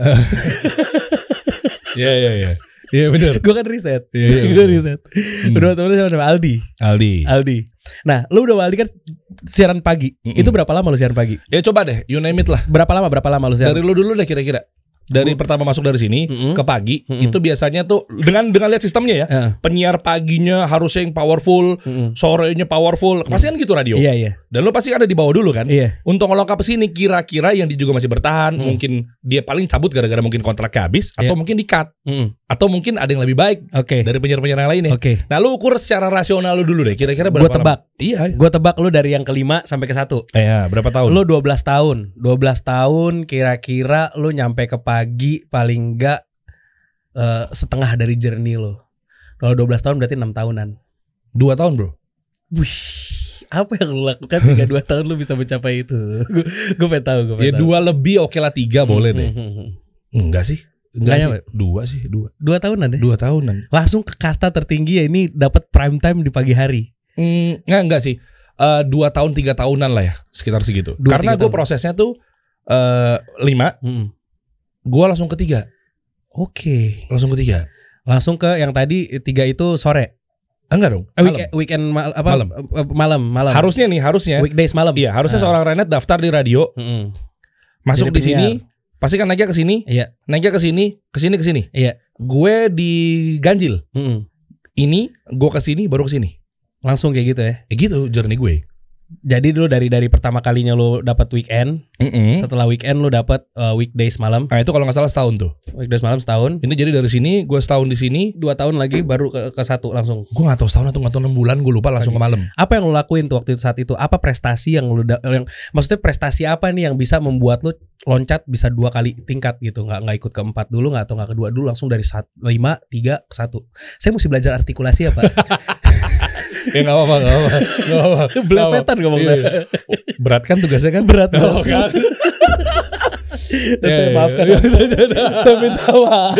Iya iya iya. Iya benar. gue kan riset, Iya iya. gue riset. Hmm. Berdua temen sama, sama Aldi, Aldi. Aldi. Nah, lu udah Aldi kan siaran pagi. Mm-mm. Itu berapa lama lu siaran pagi? Ya coba deh, you name it lah. Berapa lama? Berapa lama lu siaran? Dari lu dulu deh kira-kira. Dari pertama masuk dari sini Mm-mm. ke pagi Mm-mm. itu biasanya tuh dengan dengan lihat sistemnya ya. Heeh. Penyiar paginya harusnya yang powerful, Mm-mm. sorenya powerful. Pasti kan gitu radio. Iya iya Dan lu pasti ada di bawah dulu kan. iya. Untuk ngelengkap sini kira-kira yang dia juga masih bertahan, Hmm. mungkin dia paling cabut gara-gara mungkin kontraknya habis atau Iya. mungkin di cut Mm-mm. atau mungkin ada yang lebih baik Oke dari penyiar-penyiar yang lain ya. oke. Nah, lu ukur secara rasional lu dulu deh. Kira-kira berapa tebak. lama? Iya. Gue tebak lu dari yang kelima sampai ke satu. Iya, berapa tahun? Lu 12 tahun 12 tahun kira-kira lu nyampe ke pagi paling enggak eh, setengah dari journey lu Kalau 12 tahun berarti 6 tahunan Dua tahun, Bro. Wih apa yang lu lakukan hingga 2 tahun lu bisa mencapai itu Gue pengen tahu gue Ya pengen tahu. dua lebih oke lah tiga boleh deh. Hmm, hmm, hmm. Enggak sih. Enggak sih. Dua sih, dua. Dua tahunan deh Dua tahunan. Langsung ke kasta tertinggi ya ini dapat prime time di pagi hari Hmm, enggak, enggak sih. Eh, dua tahun tiga tahunan lah ya, sekitar segitu. Dua, Karena tiga gue prosesnya tuh eh lima, Hmm. Gue langsung ketiga, Oke langsung ketiga. Langsung ke yang tadi tiga itu sore Enggak dong. Eh, malam. weekend, weekend mal- apa? Malam. Eh, malam, malam. Harusnya nih, harusnya. weekdays malam. Iya, harusnya Ah. seorang Renet daftar di radio, Mm-mm. masuk Jadi di sini, penyiar. pasti kan naiknya ke sini, Iya. naiknya ke sini, ke sini ke sini. Iya. Gue di ganjil. Mm-mm. Ini gue ke sini baru ke sini. Langsung kayak gitu ya. Ya gitu journey gue. Jadi dulu dari dari pertama kalinya lu dapat weekend, Mm-mm. setelah weekend lu dapat uh, weekdays malam. Nah itu kalau nggak salah setahun tuh. Weekdays malam setahun. Ini jadi dari sini gue setahun di sini. Dua tahun lagi baru ke, ke satu langsung. Gue nggak tahu setahun atau nggak tahu enam bulan. Gue lupa langsung ke malam. Apa yang lu lakuin tuh waktu itu saat itu? Apa prestasi yang lu yang maksudnya prestasi apa nih yang bisa membuat lu loncat bisa dua kali tingkat gitu? Nggak nggak ikut ke empat dulu nggak atau nggak kedua dulu langsung dari sat, lima tiga ke satu. Saya mesti belajar artikulasi apa? ya apa-apa, nggak apa-apa. Nggak apa-apa. Belepetan ngomong Iya, saya. Berat kan tugasnya kan? Berat Oh, kan? Dan Iya, saya iya, maafkan iya. saya minta maaf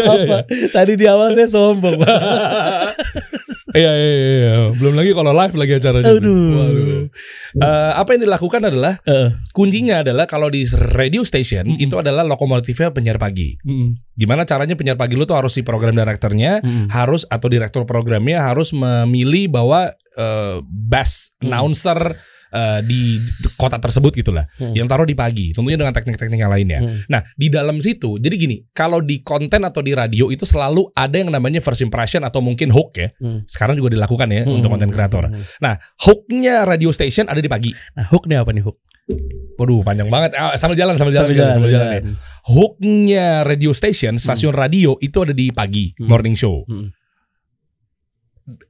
tadi di awal saya sombong Iya, iya, iya, iya. Belum lagi kalau live lagi acara juga. Aduh. Waduh. Eh, apa yang dilakukan adalah Eh, kuncinya adalah kalau di radio station Mm-mm. itu adalah lokomotifnya penyiar pagi. mm, Gimana caranya penyiar pagi lu tuh harus si program direkturnya mm. harus atau direktur programnya harus memilih bahwa eh, best Hmm. Eh, di kota tersebut gitulah Hmm. yang taruh di pagi tentunya dengan teknik-teknik yang lainnya. Hmm. Nah di dalam situ jadi gini kalau di konten atau di radio itu selalu ada yang namanya first impression atau mungkin hook ya. Hmm. Sekarang juga dilakukan ya Hmm. untuk konten kreator. Hmm. Nah hooknya radio station ada di pagi. Nah, hook nih apa nih hook? Waduh panjang banget. Ah, sambil jalan sambil jalan Sambil jalan, sambil jalan, jalan. ya. Hooknya radio station stasiun radio itu ada di pagi Hmm. morning show. Hmm.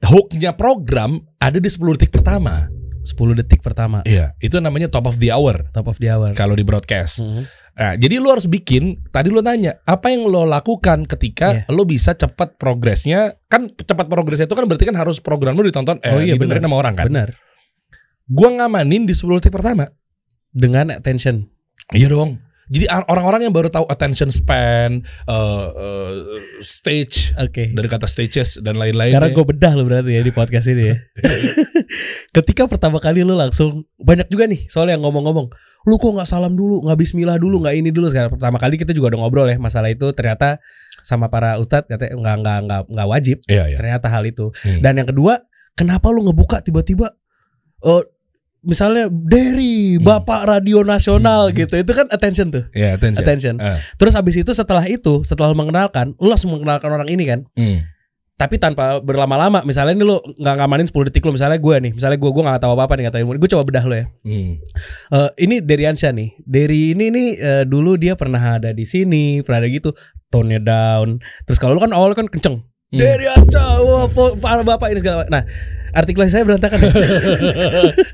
Hooknya program ada di 10 detik pertama. 10 detik pertama Iya, itu namanya top of the hour top of the hour. kalau di broadcast. Hmm. Nah, jadi lu harus bikin. Tadi lu nanya apa yang lo lakukan ketika Iya. lo bisa cepat progresnya. Kan cepat progresnya itu kan berarti kan harus program lu ditonton. Eh, Oh iya, didengerin benar. sama orang kan. Benar. Gua ngamanin di 10 detik pertama. Dengan attention. Iya dong. Jadi orang-orang yang baru tahu attention span, eh, eh, stage Oke. dari kata stages dan lain-lain. Sekarang gue bedah lo berarti ya di podcast ini ya. Ketika pertama kali lu langsung banyak juga nih soalnya yang ngomong-ngomong, lu kok nggak salam dulu, nggak Bismillah dulu, nggak ini dulu. Sekarang pertama kali kita juga udah ngobrol ya masalah itu ternyata sama para ustadz katanya nggak nggak nggak nggak wajib Iya, iya. ternyata hal itu. Hmm. Dan yang kedua, kenapa lu ngebuka tiba-tiba eh misalnya Derry, Hmm. Bapak Radio Nasional gitu. Itu kan attention tuh. Iya, attention. Attention. Eh, Terus habis itu setelah itu, setelah lu mengenalkan, lu langsung mengenalkan orang ini kan. hmm. Tapi tanpa berlama-lama, misalnya ini lu nggak ngamanin 10 detik lu, misalnya gue nih, misalnya gue gue nggak tahu apa-apa nih ilmu. Gue coba bedah lo ya. Hmm. Eh, ini dari Ansyah nih. Dari ini nih eh, dulu dia pernah ada di sini, pernah ada gitu, tone-nya down. Terus kalau lu kan awal kan kenceng. Hmm. Dari Ansyah, wah bapak ini segala. Nah, artikulasi saya berantakan. Gak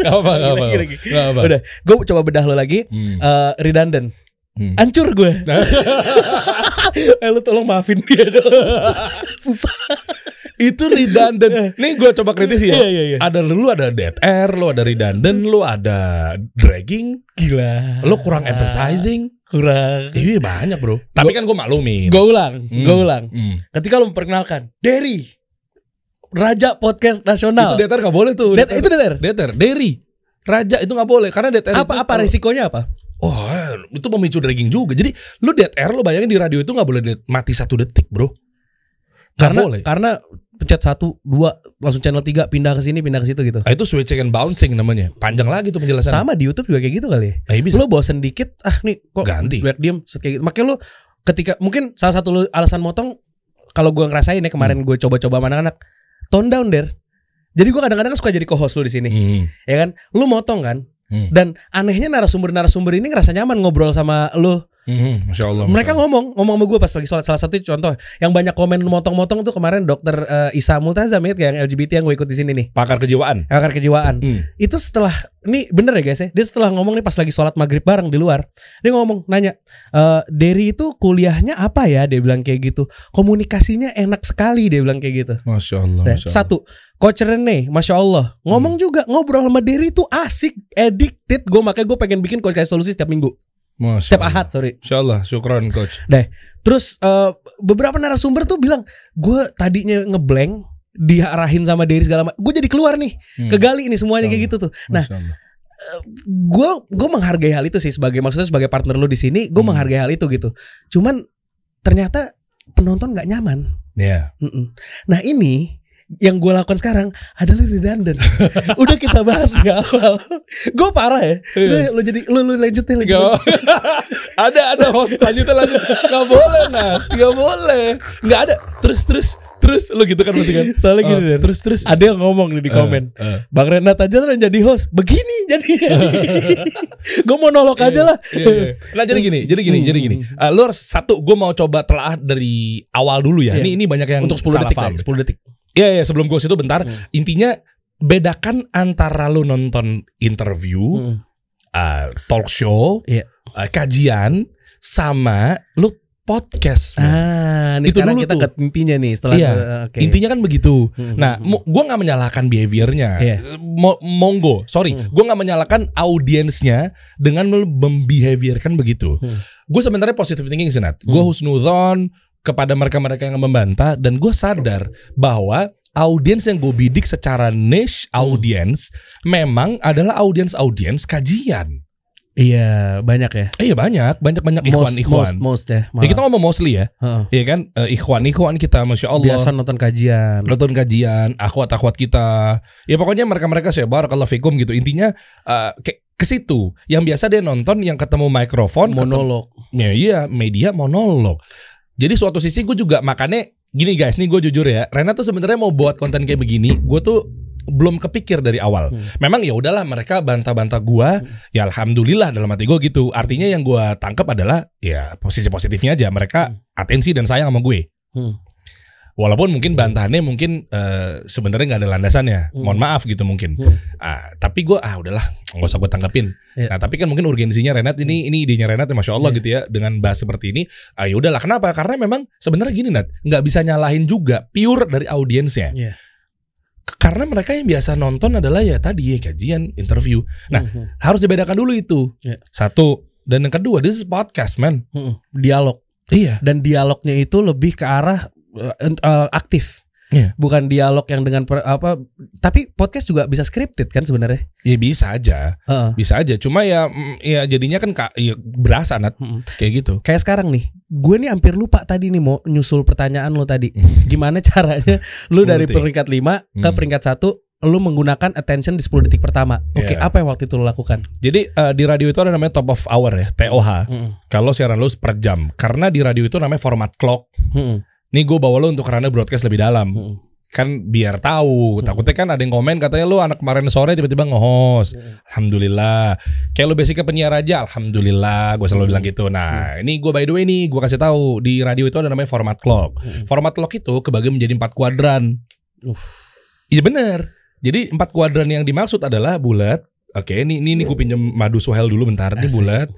apa-apa, gak apa-apa. Lagi, lagi. Gak apa. Udah, gue coba bedah lo lagi. Hmm. Eh, redundant. Hmm. Hancur gue. eh lu tolong maafin dia dong. Susah. itu redundant. Nih gue coba kritis ya. Iya, iya, iya. Ada lu ada dead air, lu ada redundant, lu ada dragging, Gila. lu kurang emphasizing. kurang. Iya banyak bro. Tapi kan gue maklumin. Gue ulang, Hmm. gue ulang. Hmm. Ketika lu memperkenalkan Derry, Raja Podcast Nasional. Itu deter nggak boleh tuh. Det- itu deter. Deter, Derry. Raja itu nggak boleh karena air Apa itu apa kalau- resikonya apa? Oh, itu memicu dragging juga. Jadi lu air lu bayangin di radio itu nggak boleh mati satu detik, bro. Karena boleh. karena pencet satu dua langsung channel 3 pindah ke sini pindah ke situ gitu. Nah, itu switching and bouncing namanya. Panjang lagi tuh penjelasan. Sama di YouTube juga kayak gitu kali ya. Nah, iya bisa. Lu bosen dikit, ah nih kok Ganti. Biar diem set kayak gitu. Makanya lu ketika mungkin salah satu lu alasan motong kalau gua ngerasain ya kemarin gue coba-coba sama anak-anak tone down der. Jadi gua kadang-kadang suka jadi co-host lu di sini. Hmm. Ya kan? Lu motong kan? Hmm. Dan anehnya narasumber-narasumber ini ngerasa nyaman ngobrol sama lu. Hmm, Masya Allah. Mereka Allah. ngomong, ngomong sama gue pas lagi sholat. Salah satu contoh yang banyak komen motong-motong tuh kemarin dokter eh, Isa Multazam ya, yang LGBT yang gue ikut di sini nih. pakar kejiwaan. Pakar kejiwaan. Hmm. Itu setelah ini bener ya guys ya. Dia setelah ngomong nih pas lagi sholat maghrib bareng di luar. Dia ngomong nanya, e, Derry itu kuliahnya apa ya? Dia bilang kayak gitu. Komunikasinya enak sekali dia bilang kayak gitu. Masya Allah. Nah, Masya Allah. satu, Coach Rene, masya Allah, ngomong juga ngobrol sama Derry itu asik, addicted. Gue makanya gue pengen bikin coach solusi setiap minggu, Masya setiap Allah. ahad sorry. Masya Allah. Syukron coach. Terus eh, beberapa narasumber tuh bilang, gue tadinya ngeblank, diarahin sama Derry segala macam. Gue jadi keluar nih, Hmm. kegali nih semuanya kayak gitu tuh. Nah, Masya Allah. gue gue menghargai hal itu sih sebagai maksudnya sebagai partner lu di sini, gue Hmm. menghargai hal itu gitu. Cuman ternyata penonton nggak nyaman. Ya. Mm-mm. Nah ini yang gue lakukan sekarang adalah redundant. Udah kita bahas di awal. gue parah ya. Udah, lu jadi lu lu lanjutin lagi. Gak ada ada host lanjutin lanjut nggak boleh nah nggak boleh nggak ada terus terus terus lu gitu kan masih kan Soalnya gini deh. terus terus Ada yang ngomong nih di komen. Eh, eh. Bang Renat aja lah yang jadi host. Begini jadi. gue mau nolok aja lah. Iya, iya. Nah jadi gini, jadi gini, Hmm. jadi gini. Uh, lu harus satu, gue mau coba telah dari awal dulu ya. Iya. Ini ini banyak yang Untuk 10 salah detik paham. lah, 10 detik. Iya, iya. Sebelum gue situ bentar. Hmm. Intinya bedakan antara lu nonton interview, Mm. uh, talk show, Iya. uh, kajian, sama lu podcast. man. Ah, Itu sekarang dulu kita tuh. ke intinya nih setelah Iya. ke- oke. Intinya kan begitu. Hmm, Nah, hmm, mo- gue nggak menyalahkan behaviornya. Iya. Mo- monggo, sorry, Hmm. gue nggak menyalahkan audiensnya dengan mem- membehaviorkan begitu. Hmm. Gue sebenarnya positive thinking sih, Nat. Gue Hmm. Kepada mereka-mereka yang membantah dan gue sadar bahwa audiens yang gue bidik secara niche Hmm. audiens memang adalah audiens-audiens kajian. Iya, banyak ya. Eh, iya banyak, banyak banyak Most, ikhwan-ikhwan. most, most ya. Ya, kita ngomong mostly ya, Heeh. Iya kan, Eh, ikhwan-ikhwan kita, masya Allah. Biasa nonton kajian. nonton kajian, akhwat-akhwat kita. Ya pokoknya mereka-mereka saya barakallahu fikum gitu. Intinya eh, ke ke situ. Yang biasa dia nonton yang ketemu mikrofon, Monolog. ketemu, ya, iya, media monolog. Jadi suatu sisi gue juga makanya gini guys, nih gue jujur ya. Rena tuh sebenarnya mau buat konten kayak begini, gue tuh belum kepikir dari awal. Hmm. Memang ya udahlah mereka bantah-bantah gua, ya alhamdulillah dalam hati gue gitu. Artinya yang gua tangkap adalah ya posisi positifnya aja mereka atensi dan sayang sama gue. Hmm. Walaupun mungkin bantahannya mungkin eh, sebenarnya nggak ada landasannya. Hmm. Mohon maaf gitu mungkin. Hmm. Ah, tapi gue ah udahlah nggak usah gue tanggapin. Iya. Nah tapi kan mungkin urgensinya Renat ini ini idenya Renat ya masya Allah Iya. gitu ya dengan bahas seperti ini. Ah ya udahlah kenapa? Karena memang sebenarnya gini Nat nggak bisa nyalahin juga pure dari audiensnya. K- Karena mereka yang biasa nonton adalah ya tadi ya kajian, interview. Nah Mhm. harus dibedakan dulu itu. Iya. Satu dan yang kedua this is podcast man. Mhm. Dialog. Iya. Dan dialognya itu lebih ke arah eh, eh, aktif. Iya. Bukan dialog yang dengan per- apa tapi podcast juga bisa scripted kan sebenarnya. Ya bisa aja, Heeh. bisa aja. Cuma ya mm, ya jadinya kan ka, ya, berasa Nat Mhm. kayak gitu. Kayak sekarang nih, gue nih hampir lupa tadi nih mau nyusul pertanyaan lo tadi. Gimana caranya lu 10 dari peringkat 5 ke Hmm. peringkat 1 lu menggunakan attention di 10 detik pertama. Oke, Iya. apa yang waktu itu lo lakukan? Jadi eh, di radio itu ada namanya top of hour ya, TOH. Heeh. Kalau siaran lu per jam. Karena di radio itu namanya format clock. Heeh. Nih gue bawa lu untuk karena broadcast lebih dalam. Heeh. Kan biar tahu. Takutnya kan ada yang komen katanya lu anak kemarin sore tiba-tiba nge-host. Alhamdulillah. Kayak lu basic ke penyiar aja, alhamdulillah. Gue selalu bilang gitu. Nah, ini gue by the way nih, gue kasih tahu di radio itu ada namanya format clock. Format clock itu kebagi menjadi empat kuadran. Iya bener. Jadi empat kuadran yang dimaksud adalah bulat. Oke, ini ini, ini gue pinjam madu suhel dulu bentar. Ini bulat.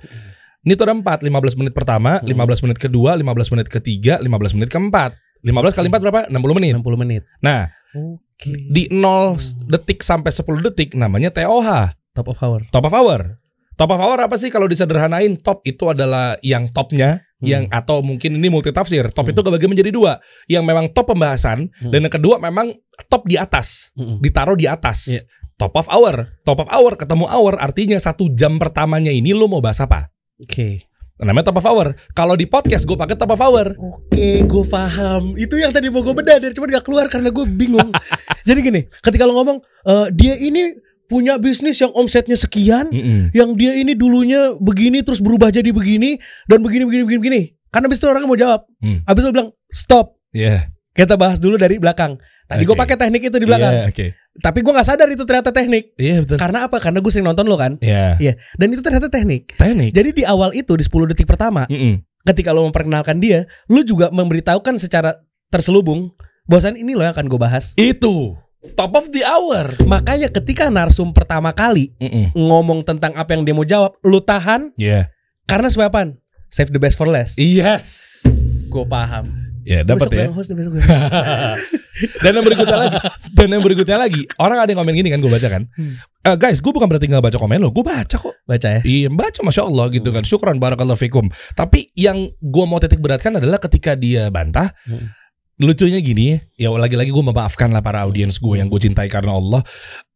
Ini tuh ada empat, 15 menit pertama, Hmm. 15 menit kedua, 15 menit ketiga, 15 menit keempat. 15 kali 4 berapa? 60 menit. 60 menit. Nah, Oke. di 0 detik sampai 10 detik namanya TOH, top of hour. top of hour. Top of hour apa sih kalau disederhanain? Top itu adalah yang topnya, Hmm. yang atau mungkin ini multi tafsir. Top Hmm. itu kebagi menjadi dua, yang memang top pembahasan Hmm. dan yang kedua memang top di atas, Mm-mm. ditaruh di atas. Iya. Top of hour, top of hour ketemu hour artinya satu jam pertamanya ini lo mau bahas apa? Oke. Namanya top of hour. Kalau di podcast gue pakai top of hour. Oke, gue paham. Itu yang tadi mau gue bedah, cuma gak keluar karena gue bingung. Jadi gini, ketika lo ngomong eh, dia ini punya bisnis yang omsetnya sekian, Mm-mm. yang dia ini dulunya begini terus berubah jadi begini dan begini begini begini begini. Karena abis itu orang mau jawab. Hmm. Abis itu bilang stop. Iya. Kita bahas dulu dari belakang. Tadi gue Oke. pakai teknik itu di belakang. Iya, Oke. Tapi gue nggak sadar itu ternyata teknik. Iya betul. Karena apa? Karena gue sering nonton lo kan. Iya. Iya. Dan itu ternyata teknik. Teknik. Jadi di awal itu di 10 detik pertama, Mm-mm. ketika lo memperkenalkan dia, lo juga memberitahukan secara terselubung bahwasan ini lo yang akan gue bahas. Itu top of the hour. Makanya ketika narsum pertama kali Mm-mm. ngomong tentang apa yang dia mau jawab, lo tahan Iya. karena supaya? Save the best for last. Yes. Gue paham. Ya dapat ya. host besok gue. Dan yang berikutnya lagi, dan yang berikutnya lagi, orang ada yang komen gini kan gue baca kan. Hmm. Eh, guys, gue bukan berarti nggak baca komen lo, gue baca kok. Baca ya. Iya, baca masya Allah gitu kan. Syukran barakallahu fikum. Tapi yang gue mau titik beratkan adalah ketika dia bantah. Hmm. Lucunya gini, ya lagi-lagi gue memaafkan lah para audiens gue yang gue cintai karena Allah.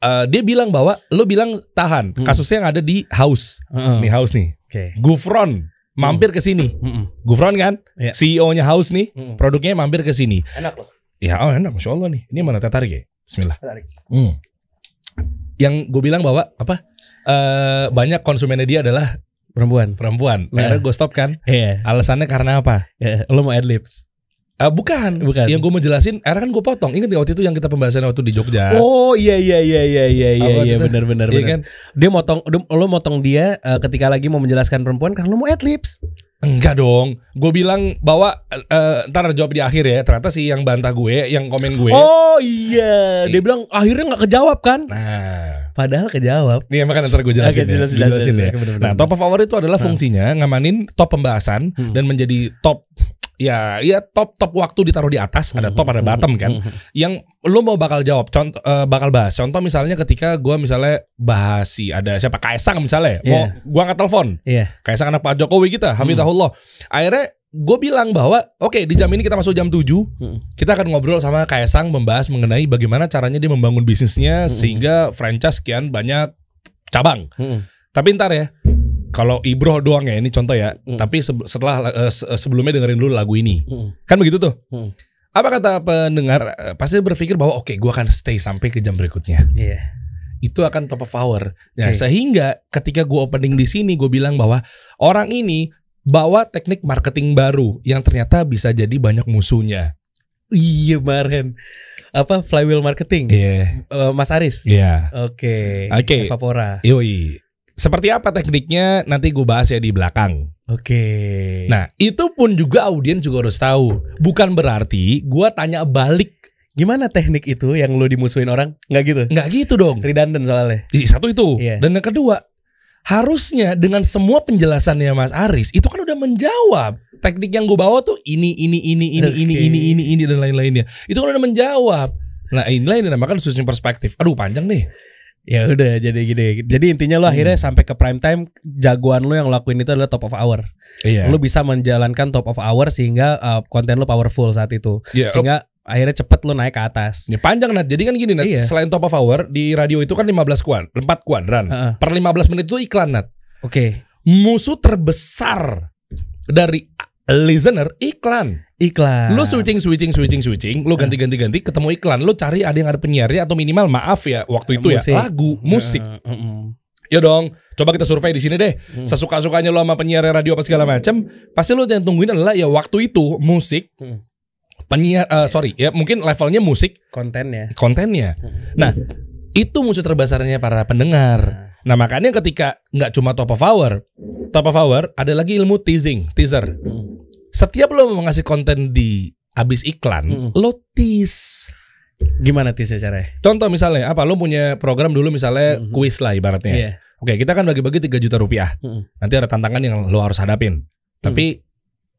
Eh, dia bilang bahwa lo bilang tahan. Hmm. Kasusnya yang ada di house, Heeh. nih house nih. Oke. Gufron mampir ke sini. Mm-mm. Gufron kan, Iya. CEO-nya house nih, Mm-mm. produknya mampir ke sini. Enak loh. Ya, oh enak, masya Allah nih. Ini mana teh tarik ya? Bismillah. Tarik. Hmm. Yang gue bilang bahwa apa? eh banyak konsumennya dia adalah Perempuan. perempuan. Nah. Akhirnya gue stop kan. Iya. Alasannya karena apa? Ya, lo mau adlibs. Eh, bukan. Bukan. Yang gue mau jelasin, akhirnya kan gue potong. Ingat nggak waktu itu yang kita pembahasan waktu di Jogja? Oh iya iya iya iya iya iya iya benar benar Iya benar. kan? Dia motong lo motong dia eh, ketika lagi mau menjelaskan perempuan karena lo mau adlibs. Enggak dong. Gue bilang bahwa eh, ntar jawab di akhir ya. Ternyata sih yang bantah gue, yang komen gue. Oh iya, dia bilang akhirnya nggak kejawab kan? Nah, Padahal kejawab. Nih makanya ntar gue jelasin, Oke, ya. jelasin, Gue jelasin jelasin, ya. oke, bener-bener. Nah top of hour itu adalah fungsinya ngamanin top pembahasan Hmm. dan menjadi top ya ya top top waktu ditaruh di atas ada top ada bottom kan. Yang lo mau bakal jawab contoh eh, bakal bahas. Contoh misalnya ketika gua misalnya bahas si ada siapa? Kaisang misalnya mau Iya. gua angkat telepon Iya. Kaisang anak Pak Jokowi kita Hafizahullah akhirnya gue bilang bahwa oke di jam ini kita masuk jam 7 Hmm. kita akan ngobrol sama Kaisang membahas mengenai bagaimana caranya dia membangun bisnisnya sehingga franchise sekian banyak cabang. Mm-mm. tapi ntar ya, kalau Ibro doang ya ini contoh ya. Hmm. Tapi se- setelah eh, se- sebelumnya dengerin dulu lagu ini, Mm-mm. kan begitu tuh. Hmm. Apa kata pendengar? Eh, Pasti berpikir bahwa oke, gua akan stay sampai ke jam berikutnya. Iya. Itu akan top of hour. Nah, Oke. sehingga ketika gua opening di sini, gue bilang bahwa orang ini bawa teknik marketing baru yang ternyata bisa jadi banyak musuhnya. Iya kemarin apa flywheel marketing Iya, Eh, Mas Aris. iya. Oke. Oke. Evapora. Yoi. Seperti apa tekniknya nanti gue bahas ya di belakang. Oke. Nah, itu pun juga audiens juga harus tahu. Bukan berarti gua tanya balik. gimana teknik itu yang lo dimusuhin orang? Nggak gitu. Nggak gitu dong. Redundant soalnya. Satu itu. Iya. Dan yang kedua, harusnya dengan semua penjelasannya Mas Aris, itu kan udah menjawab. Teknik yang gue bawa tuh ini, ini, ini, ini, ini, Oke. ini, ini, ini, dan lain-lainnya. Itu kan udah menjawab. Nah inilah yang dinamakan switching perspektif. Aduh panjang nih. Ya udah jadi gini. Jadi intinya lo akhirnya sampai ke prime time jagoan lo yang lakuin itu adalah top of hour. Iya. Lo bisa menjalankan top of hour sehingga uh, konten lo powerful saat itu. Iya. Sehingga akhirnya cepet lo naik ke atas. Ya, panjang Nat. Jadi kan gini Nat, Iya. selain top of hour di radio itu kan 15 kuan, 4 kuadran. Heeh. Per 15 menit itu iklan Nat. Oke. Musuh terbesar dari listener iklan. Iklan. Lu switching switching switching switching, lu ganti ganti ganti ketemu iklan, lu cari ada yang ada penyiarnya atau minimal maaf ya waktu itu Musik. ya lagu musik. Heeh, heeh. Ya dong, coba kita survei di sini deh. Hmm. Sesuka sukanya lu sama penyiar radio apa segala macam, pasti lu yang tungguin adalah ya waktu itu musik. Hmm. Penyiar eh, sorry ya mungkin levelnya musik kontennya. kontennya. Hmm. Nah itu musuh terbesarnya para pendengar. Nah makanya ketika nggak cuma top of hour, top of hour ada lagi ilmu teasing, teaser. Hmm. Setiap lo mau ngasih konten di abis iklan, Mm. lo tease. Gimana tisnya caranya? Contoh misalnya apa? Lo punya program dulu misalnya Mhm. kuis lah ibaratnya. Iya. Oke, kita kan bagi-bagi 3 juta rupiah. Mm. Nanti ada tantangan yang lo harus hadapin. Tapi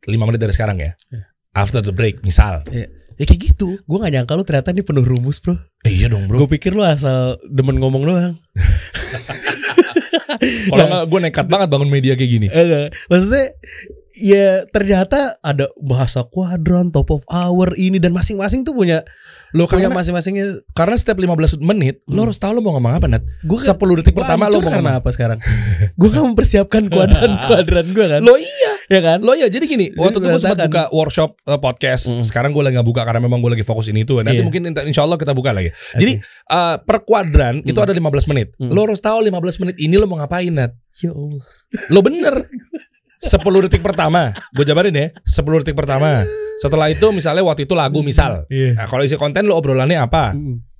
5 menit dari sekarang ya. Iya. after the break misal. Iya. Ya kayak gitu. Gue gak nyangka lu ternyata ini penuh rumus bro. Eh, iya dong bro. Gue pikir lu asal demen ngomong doang. Kalau nggak gue nekat banget bangun media kayak gini. Maksudnya ya ternyata ada bahasa kuadran, top of hour ini dan masing-masing tuh punya Lo punya karena, masing-masingnya. karena setiap 15 menit lo Hmm. harus tahu lo mau ngomong apa Nat. Gue 10 detik pertama lo mau ngomong. apa sekarang? gue kan mempersiapkan kuadran-kuadran gue kan. Lo iya. Ya kan? Lo ya jadi gini, waktu itu gue sempat buka workshop eh, podcast. Mm. Sekarang gue lagi gak buka karena memang gue lagi fokus ini itu. Nanti Iya. mungkin insya Allah kita buka lagi. Jadi eh, per kuadran itu Mm. ada 15 menit. Mm. Lo harus tahu 15 menit ini lo mau ngapain Nat. ya Allah. Lo bener 10 detik pertama Gue jabarin ya 10 detik pertama Setelah itu misalnya waktu itu lagu misal Iya. Nah kalau isi konten lo obrolannya apa Mm.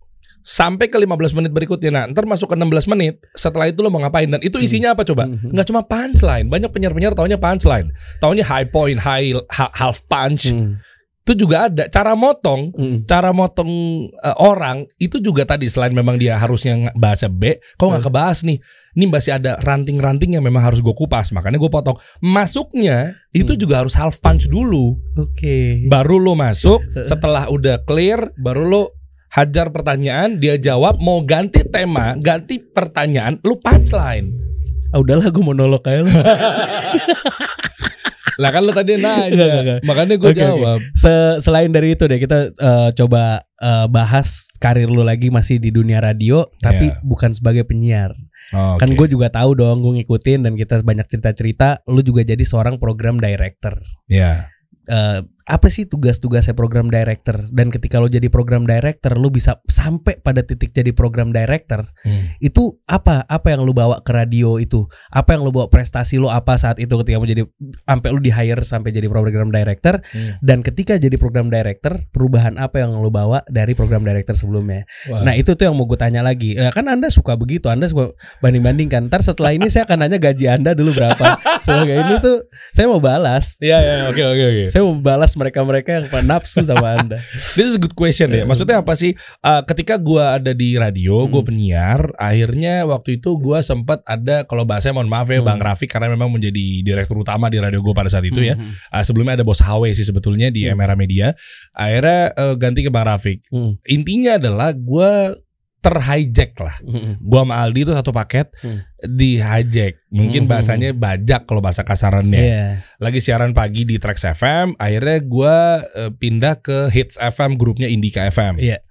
Sampai ke 15 menit berikutnya. Nah ntar masuk ke 16 menit Setelah itu lo mau ngapain? Dan itu isinya apa coba? Mhm. Nggak cuma punchline Banyak penyiar-penyiar taunya punchline. Taunya high point High ha- half punch. Mm. Itu juga ada. Cara motong Mm. Cara motong eh, orang Itu juga tadi Selain memang dia harusnya bahasa B Kok nggak kebahas nih? Ini masih ada ranting-ranting yang memang harus gue kupas Makanya gue potong. Masuknya Itu Hmm. juga harus half punch dulu. Oke. Baru lo masuk Setelah udah clear Baru lo hajar pertanyaan Dia jawab Mau ganti tema Ganti pertanyaan Lo punchline Ah, udahlah gue monolog kayak lu. Lah kan lo tadi nanya. Makanya gue oke. jawab Se- selain dari itu deh kita eh, coba eh, bahas karir lu lagi masih di dunia radio tapi Iya. bukan sebagai penyiar. Oke. Kan gue juga tahu dong gue ngikutin dan kita banyak cerita-cerita lu juga jadi seorang program director. Ya Eh, apa sih tugas-tugasnya program director? Dan ketika lo jadi program director lu bisa sampai pada titik jadi program director Hmm. itu apa? Apa yang lu bawa ke radio itu? Apa yang lu bawa prestasi lu apa saat itu ketika menjadi sampai lu di hire sampai jadi program director? Hmm. dan ketika jadi program director perubahan apa yang lu bawa dari program director sebelumnya? Wah. nah itu tuh yang mau gue tanya lagi. Ya, kan anda suka begitu anda suka banding bandingkan ntar setelah ini saya akan nanya gaji anda dulu berapa. Sebagai ini tuh saya mau balas. Ya oke oke oke. saya mau balas mereka-mereka yang nafsu sama anda This is a good question ya. Maksudnya apa sih? Uh, ketika gua ada di radio, gue Hmm. penyiar. Akhirnya waktu itu gua sempat ada kalau bahasanya mohon maaf ya Hmm. Bang Rafiq karena memang menjadi direktur utama di radio gue pada saat itu ya. Mhm. Uh, sebelumnya ada Bos HW sih sebetulnya di Hmm. MRA Media. Akhirnya uh, ganti ke Bang Rafiq. Mhm. Intinya adalah gua terhijack lah. Mhm. Gua sama Aldi itu satu paket Hmm. di hijack. Mungkin Hmm. bahasanya bajak kalau bahasa kasarannya Iya. lagi siaran pagi di Trax FM, akhirnya gua eh, pindah ke Hits FM grupnya Indika FM. Iya.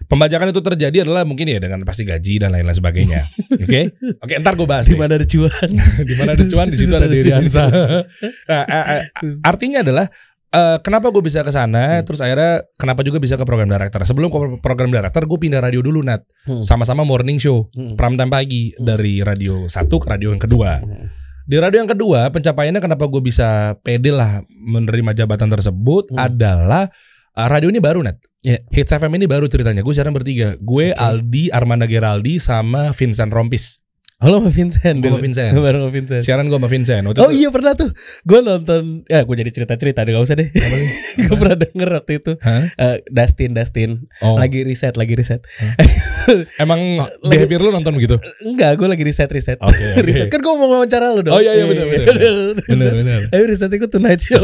Pembajakan itu terjadi adalah mungkin ya dengan pasti gaji dan lain-lain sebagainya. Oke, oke, ntar gue bahas di mana ada cuan di mana ada cuan di situ ada Diri Hansa. Nah, eh, eh, artinya adalah eh, kenapa gue bisa ke sana, terus akhirnya kenapa juga bisa ke program director. Sebelum ke program director, gue pindah radio dulu nat, Hmm. sama-sama morning show, Mhm. prime time pagi Hmm. dari radio satu ke radio yang kedua. Di radio yang kedua, pencapaiannya kenapa gue bisa pede lah menerima jabatan tersebut Hmm. adalah uh, radio ini baru net. Iya. Hits FM ini baru ceritanya. Gue siaran bertiga. Gue Oke. Aldi, Armanda Geraldi sama Vincent Rompis. Halo sama Vincent. Gue sama Vincent. Sama Vincent? Siaran gue sama Vincent. Waktu Oh itu- iya pernah tuh. Gue nonton Ya gue jadi cerita-cerita Gak usah deh. Gue pernah denger waktu itu. Hah? Eh, Dustin Dustin. Oh, Lagi riset Lagi riset. Emang Lagi- behavior lu nonton begitu? Enggak gue lagi riset riset. Oke, oke. Riset. Kan gue mau wawancara lu dong. Oh, iya, iya, bener, bener, Riset. Bener, bener. Ayo riset ikut Tonight Show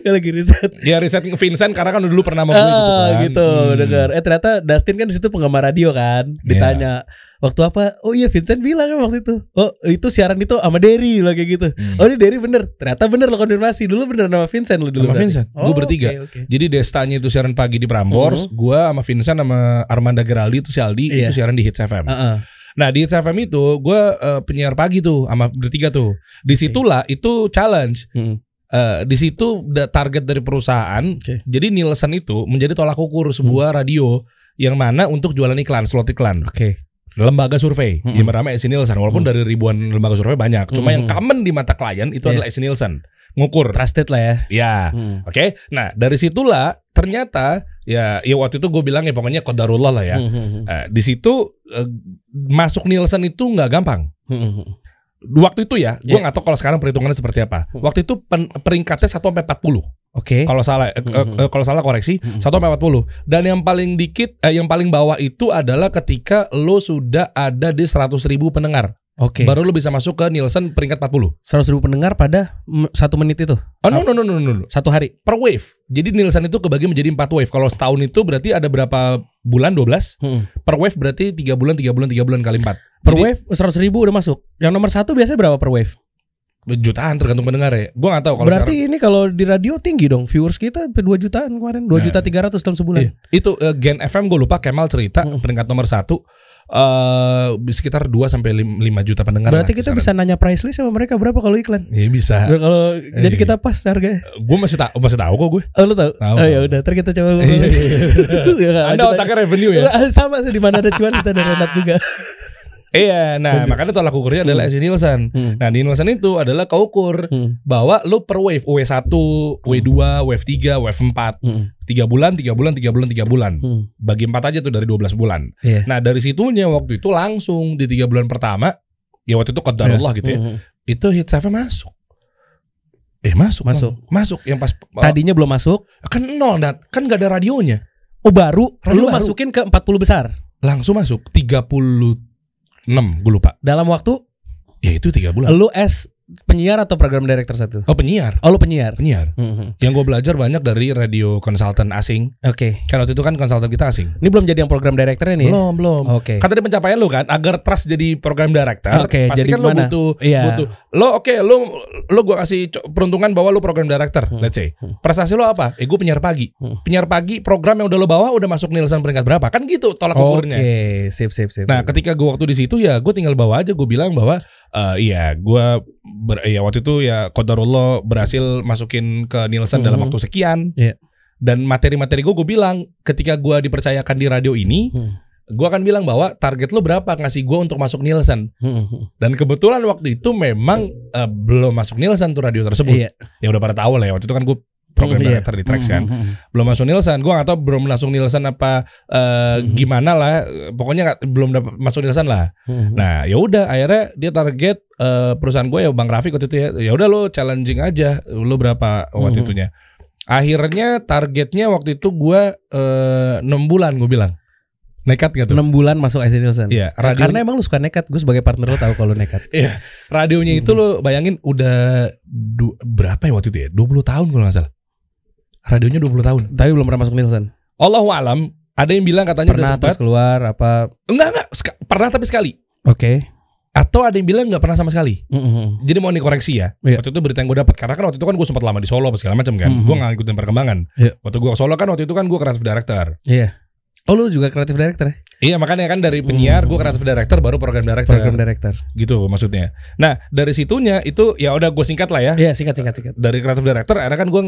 Gue lagi riset. Ya riset Vincent karena kan dulu pernah sama gue gitu Ah kan. gitu Hmm. denger Eh ternyata Dustin kan di situ penggemar radio kan. Ditanya Waktu apa Oh iya Vincent bilang kan waktu itu Oh itu siaran itu sama Derry loh kayak gitu Hmm. Oh ini Derry bener Ternyata bener lo konfirmasi Dulu bener nama Vincent lo dulu Sama berarti. Vincent. Oh, Gue bertiga. oke, oke. Jadi Destanya itu siaran pagi di Prambors, Mhm. gua sama Vincent sama Armanda Geraldi itu si Aldi Iya. itu siaran di Hits FM. Heeh. Nah di Hits FM itu gue penyiar pagi tuh sama bertiga tuh. Di situlah itu challenge. Hmm. Eh, di situ target dari perusahaan. Oke. Jadi Nielsen itu menjadi tolak ukur sebuah radio yang mana untuk jualan iklan, slot iklan. Oke. Lembaga survei, Mm-mm. yang bernama SI Nielsen. Walaupun Mm. dari ribuan lembaga survei banyak, cuma yang Mm-mm. common di mata klien itu Iya. adalah SI Nielsen. Ngukur. Trusted lah ya. Ya, Hmm. Oke, nah dari situlah ternyata ya, ya waktu itu gue bilang ya pokoknya kodarullah lah ya. Hmm, hmm, hmm. Eh, di situ eh, masuk Nielsen itu nggak gampang. Hmm, hmm, hmm. Waktu itu ya, gue Ya. nggak tahu kalau sekarang perhitungannya seperti apa. Hmm. Waktu itu pen- peringkatnya 1 sampai 40. Oke. Kalau salah, eh, eh, Hmm. eh, kalau salah koreksi Hmm. 1 sampai 40. Dan yang paling dikit, eh, yang paling bawah itu adalah ketika lo sudah ada di 100 ribu pendengar. Oke. baru lu bisa masuk ke Nielsen peringkat 40. 100 ribu pendengar pada satu menit itu. Oh no no no no no. no. Satu hari. Per wave. Jadi Nielsen itu kebagi menjadi 4 wave. Kalau setahun itu berarti ada berapa bulan? 12. Hmm. Per wave berarti 3 bulan, 3 bulan, 3 bulan kali 4. Per wave 100 ribu udah masuk. Yang nomor satu biasanya berapa per wave? Jutaan tergantung pendengar ya. Gua nggak tahu kalau Berarti ini kalau di radio tinggi dong. Viewers kita sampai 2 jutaan kemarin. 2 Nah. juta 300 dalam sebulan. Iya. Itu eh, Gen FM gue lupa Kemal cerita Hmm. peringkat nomor satu eh sekitar 2 sampai 5 juta pendengar. Berarti lah, kita bisa nanya price list sama mereka berapa kalau iklan? Iya bisa. Biar kalau jadi Iya. kita pas harganya. Gue masih tahu masih tahu kok gue. Oh lu tahu? Tahu, oh ya udah, ntar kita coba Iya, iya, Ya, Anda otaknya revenue ya. Sama sih di mana ada cuan kita ada renat juga. Iya, nah makanya tolak ukurnya adalah SI Nielsen. Hmm. Nah di Nielsen itu adalah kau ukur Hmm. bahwa lu per wave W1, W2, W3, W4 Hmm. 3 bulan, 3 bulan, 3 bulan, 3 bulan. Hmm. Bagi 4 aja tuh dari 12 bulan. Iya. Nah dari situnya waktu itu langsung di 3 bulan pertama ya waktu itu qadarullah gitu ya. Hmm. Itu hits FM masuk. Eh masuk Masuk. Bang. Masuk yang pas Tadinya belum masuk. kan nol Nat. kan gak ada radionya Oh baru, Radio lu baru. masukin ke 40 besar langsung masuk 36 gue lupa. Dalam waktu? Ya itu 3 bulan. Lu S penyiar atau program director satu? oh penyiar Oh lu penyiar. penyiar Hmm. yang gue belajar banyak dari radio konsultan asing Oke. kan waktu itu kan konsultan kita asing Ini belum jadi yang program directornya nih. ya? belum belum Oke. kan tadi pencapaian lu kan agar trust jadi program director Oke, pasti jadi kan lu gimana? butuh Iya. butuh lo oke lo lo gue kasih peruntungan bahwa lo program director Hmm. let's say prestasi lo apa eh gue penyiar pagi Hmm. penyiar pagi program yang udah lo bawa udah masuk Nielsen peringkat berapa kan gitu tolak Oke, ukurnya sip sip sip. Nah, sip. ketika gue waktu di situ ya gue tinggal bawa aja gue bilang bahwa eh, iya gue ber, ya waktu itu ya Qadarullah berhasil masukin ke Nielsen dalam Mhm. waktu sekian. Iya. Dan materi-materi gue gue bilang ketika gue dipercayakan di radio ini, Hmm. gue akan bilang bahwa target lo berapa ngasih gue untuk masuk Nielsen. Hmm, hmm. Dan kebetulan waktu itu memang eh, belum masuk Nielsen tuh radio tersebut. Iya. Ya udah pada tahu lah ya waktu itu kan gue program Hmm, iya. director di Trax kan Hmm, hmm, hmm. belum masuk Nielsen. Gue gak tahu belum masuk Nielsen apa eh, Mhm. gimana lah. Pokoknya nggak- belum dapat masuk Nielsen lah. Hmm, hmm. Nah ya udah akhirnya dia target eh, perusahaan gue ya Bang Rafiq waktu itu ya. Ya udah lo challenging aja. Lo berapa waktu Mhm. itunya? Akhirnya targetnya waktu itu gue eh, 6 bulan gue bilang. Nekat gak tuh? 6 bulan masuk IC Nielsen. Iya, Ya, radio- karena emang lu suka nekat. Gue sebagai partner lu tahu kalau nekat. Radionya itu lo bayangin udah du- berapa ya waktu itu ya? 20 tahun kalau nggak salah. Radionya 20 tahun. Tapi belum pernah masuk Nielsen. Allah alam. Ada yang bilang katanya udah Pernah sempat. terus keluar apa? Enggak enggak. Pernah tapi sekali. Oke. Atau ada yang bilang nggak pernah sama sekali. Hmm, hmm, hmm. Jadi mau dikoreksi ya. Iya. Waktu itu berita yang gue dapat karena kan waktu itu kan gue sempat lama di Solo apa segala macam kan. Mhm. Gue nggak ngikutin perkembangan. Iya. Waktu gue ke Solo kan waktu itu kan gue kreatif director. Iya. Oh lu juga kreatif director ya? Iya makanya kan dari penyiar gue kreatif director baru program director. Program director. gitu maksudnya. Nah dari situnya itu ya udah gue singkat lah ya. Iya singkat singkat singkat. Dari kreatif director akhirnya kan gue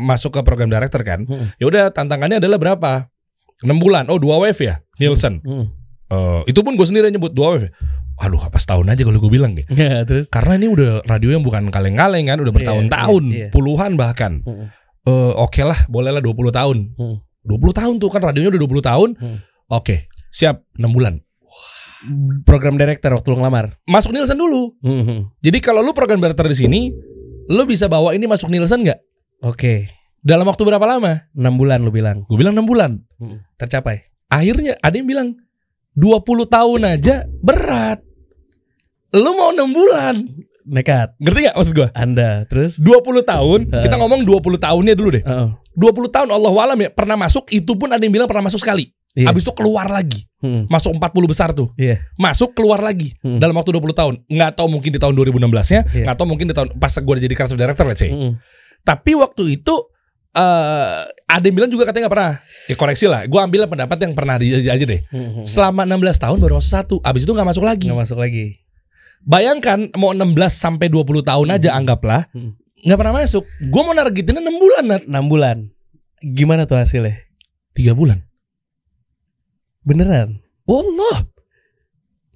masuk ke program director kan. Hmm. Ya udah tantangannya adalah berapa? 6 bulan. Oh dua wave ya Nielsen. Hmm. Eh, itu pun gue sendiri nyebut dua wave. Aduh apa setahun aja kalau gue bilang deh. Ya, terus. Karena ini udah radio yang bukan kaleng-kaleng kan, udah bertahun-tahun, iya, iya. puluhan bahkan. Hmm. Eh, Oke lah, bolehlah 20 tahun. Hmm. 20 tahun tuh kan radionya udah 20 tahun. Hmm. Oke, siap 6 bulan. Program director waktu lu ngelamar. Masuk Nielsen dulu. Hmm, hmm. Jadi kalau lu program director di sini, lu bisa bawa ini masuk Nielsen nggak? Oke. Dalam waktu berapa lama? 6 bulan lu bilang. Gue bilang 6 bulan. Hmm. Tercapai. Akhirnya ada yang bilang 20 tahun aja berat. Lu mau 6 bulan. Nekat. Ngerti gak maksud gue? Anda terus 20 tahun, Heeh. kita ngomong 20 tahunnya dulu deh. Heeh. 20 tahun Allah walam ya pernah masuk itu pun ada yang bilang pernah masuk sekali. Iya. Habis itu keluar lagi. Hmm. Masuk 40 besar tuh. Iya. Masuk keluar lagi Hmm. dalam waktu 20 tahun. Nggak tahu mungkin di tahun 2016-nya, Iya. nggak tahu mungkin di tahun pas gue udah jadi creative director let's say. Hmm. Tapi waktu itu eh ada yang bilang juga katanya nggak pernah. Ya koreksi lah. Gue ambil pendapat yang pernah di- aja deh. Hmm. Selama 16 tahun baru masuk satu. Abis itu nggak masuk lagi. Nggak masuk lagi. Bayangkan mau 16 sampai 20 tahun aja anggaplah Hmm. Nggak pernah masuk. Gue mau nargetinnya 6 bulan Nat. 6 bulan. Gimana tuh hasilnya? 3 bulan. Beneran? Wallah.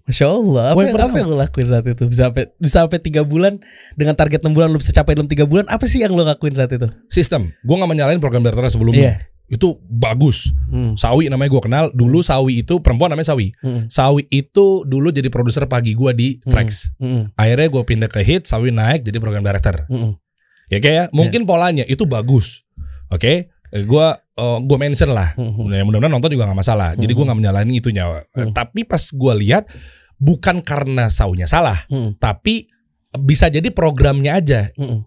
Masya Allah. Apa, yang, apa yang lo lakuin saat itu? Bisa sampai bisa sampai tiga bulan dengan target 6 bulan lo bisa capai dalam tiga bulan. Apa sih yang lo lakuin saat itu? Sistem. Gue nggak menyalahin program director sebelumnya. Iya. Itu bagus. Hmm. Sawi namanya gue kenal. Dulu Sawi itu perempuan namanya Sawi. Hmm. Sawi itu dulu jadi produser pagi gue di Trax. Hmm. Akhirnya gue pindah ke Hit. Sawi naik jadi program director. Hmm. Ya kayak mungkin polanya itu bagus. Oke. Gue gue mention lah. Hmm. Ya, mudah-mudahan nonton juga nggak masalah. Jadi gue nggak menyalahin itunya. Eh, Hmm. Tapi pas gue lihat bukan karena saunya salah, Mm, tapi bisa jadi programnya aja.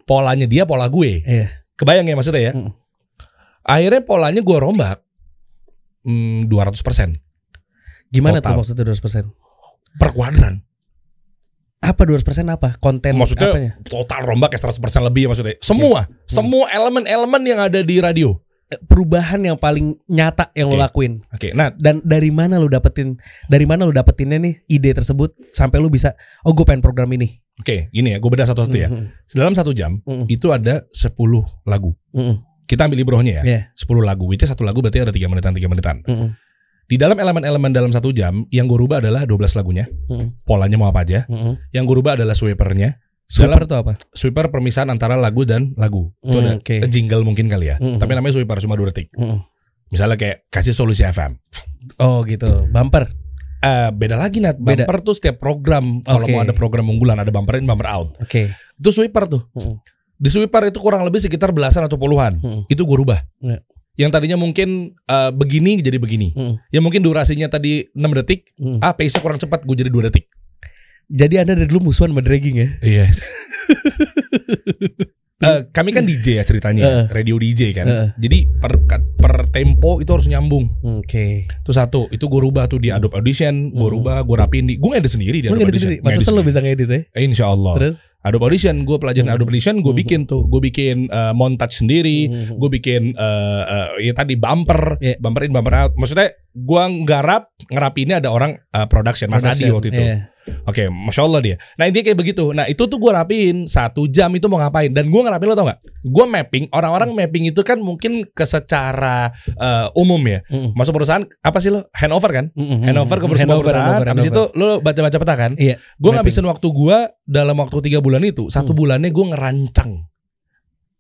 Polanya dia pola gue. Iya. Kebayang ya maksudnya ya? Akhirnya polanya gue rombak hmm, 200% Gimana Total. tuh maksudnya 200%? per kuadran. Apa 200% apa? Konten Maksudnya apanya? total rombak ya 100% lebih ya maksudnya. Semua, semua elemen-elemen yang ada di radio. Eh, Perubahan yang paling nyata yang lo Oke. lakuin. Oke, nah Dan dari mana lu dapetin dari mana lu dapetinnya nih ide tersebut sampai lu bisa oh gue pengen program ini. oke gini ya, gue beda satu-satu ya. Mm, Dalam satu jam mm, itu ada 10 lagu. mm, mm, Kita ambil librohnya ya. Iya. 10 lagu, which is satu lagu berarti ada 3 menitan, 3 menitan. mm, mm, Di dalam elemen-elemen dalam satu jam, yang gue rubah adalah 12 lagunya. mm, Polanya mau apa aja. mm. Yang gue rubah adalah sweepernya. Sweeper tuh apa? Sweeper permisahan antara lagu dan lagu. Itu Mm, ada oke. jingle mungkin kali ya. Mm. Tapi namanya sweeper cuma 2 detik. Mm. Misalnya kayak kasih solusi FM. Oh gitu. Bumper. Eh beda lagi Nat. Beda. Bumper tuh setiap program kalau Oke. mau ada program unggulan ada bumper in, bumper out. Oke. Itu sweeper tuh. Mm. Di sweeper itu kurang lebih sekitar belasan atau puluhan. Mm. Itu gue rubah. Ya. Yang tadinya mungkin eh, begini jadi begini. Mm, Yang mungkin durasinya tadi 6 detik, mm. ah pace-nya kurang cepat gue jadi 2 detik. Jadi anda dari dulu musuhan sama dragging ya? Yes. Eh, kami kan DJ ya ceritanya, Heeh. radio DJ kan. Heeh. Jadi per per tempo itu harus nyambung. Oke. Itu satu, itu gue rubah tuh di Adobe Audition, gue Hmm. rubah, gue rapiin di, gue ngedit sendiri di Adobe ngedit Audition. sendiri. Pantesan lu bisa ngedit ya. Eh, insya Allah. Terus? Adobe Audition, gue pelajaran Hmm. Adobe Audition, gue Hmm. bikin tuh, gue bikin eh, montage sendiri, Mm, gue bikin eh, eh, ya tadi bumper, Iya. bumper in, bumper out. Maksudnya gue nggarap, ngerapiinnya ada orang eh, production, Mas Adi production. waktu itu. Iya. Oke, masya Allah dia. Nah intinya kayak begitu. Nah itu tuh gue rapiin satu jam itu mau ngapain? Dan gue ngerapin lo tau nggak? Gue mapping. Orang-orang mapping itu kan mungkin ke secara eh, umum ya. Mm, mm. Masuk perusahaan apa sih lo? Handover kan? Mm, mm, Handover ke sebuah Handover, perusahaan. handover, Habis itu handover. lo baca-baca peta kan? Iya. Gue ngabisin waktu gue dalam waktu tiga bulan itu. Satu Hmm. bulannya gue ngerancang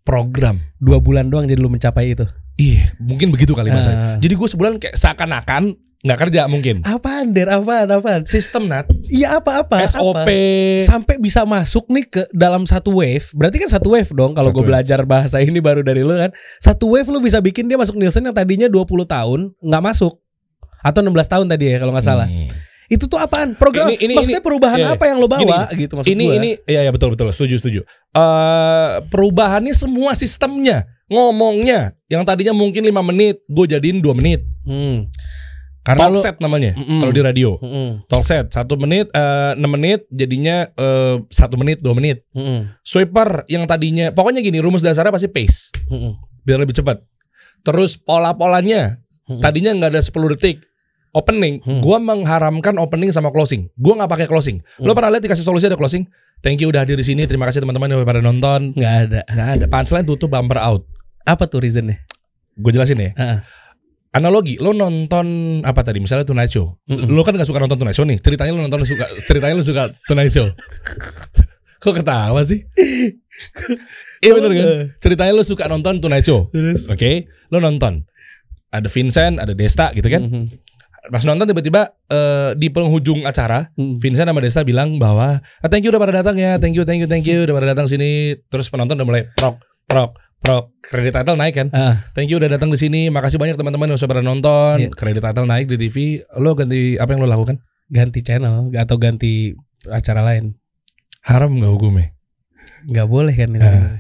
program. dua bulan doang jadi lu mencapai itu. Iya, mungkin begitu kali mas. Ah. Jadi gue sebulan kayak seakan-akan nggak kerja mungkin. Apaan der? Apaan? Apaan? Sistem nat, Iya apa-apa? SOP. apa? Sampai bisa masuk nih ke dalam satu wave. Berarti kan satu wave dong kalau gue belajar bahasa ini baru dari lu kan. Satu wave lu bisa bikin dia masuk Nielsen yang tadinya 20 tahun nggak masuk. Atau 16 tahun tadi ya kalau nggak salah. Hmm. Itu tuh apaan? Program Ini- ini- maksudnya perubahan iya, apa yang lo bawa gitu maksud ini gua. ini ya ya betul betul setuju setuju. Eh perubahannya semua sistemnya, ngomongnya yang tadinya mungkin lima menit, gue jadiin dua menit. Hmm. Karena Talk set namanya Mm-mm. kalau di radio. Mm-mm. Talk set satu menit, eh, enam menit jadinya eh, satu menit dua menit. Mm-mm. Sweeper yang tadinya pokoknya gini rumus dasarnya pasti pace Mm-mm. biar lebih cepat. Terus pola-polanya Mm-mm. tadinya nggak ada 10 detik. Opening, Hmm. gua mengharamkan opening sama closing. Gua nggak pakai closing. Lo Hmm. pernah lihat dikasih solusi ada closing? Thank you udah hadir di sini. Terima kasih teman-teman yang pada nonton. nggak ada. Nggak ada. Punchline tutup bumper out. Apa tuh reasonnya? Gue jelasin ya. Heeh. Analogi, lo nonton apa tadi? Misalnya Tonight Show. Mm-mm. Lo kan gak suka nonton Tonight Show nih. Ceritanya lo nonton lo suka. Ceritanya lo suka Tonight Show. Kok ketawa sih? Iya bener kan? Ceritanya lo suka nonton Tonight Show. Oke, lo nonton. Ada Vincent, ada Desta gitu kan. Mhm. Pas nonton tiba-tiba eh, di penghujung acara Mhm. Vincent sama Desta bilang bahwa ah, thank you udah pada datang ya, thank you, thank you, thank you udah pada datang sini. Terus penonton udah mulai prok, prok, prok. Kredit title naik kan? Ah, Thank you udah datang di sini. Makasih banyak teman-teman yang sudah pada nonton. Iya. Kredit title naik di TV. Lo ganti apa yang lo lakukan? ganti channel atau ganti acara lain. Haram nggak hukumnya? Nggak boleh kan itu. Ah.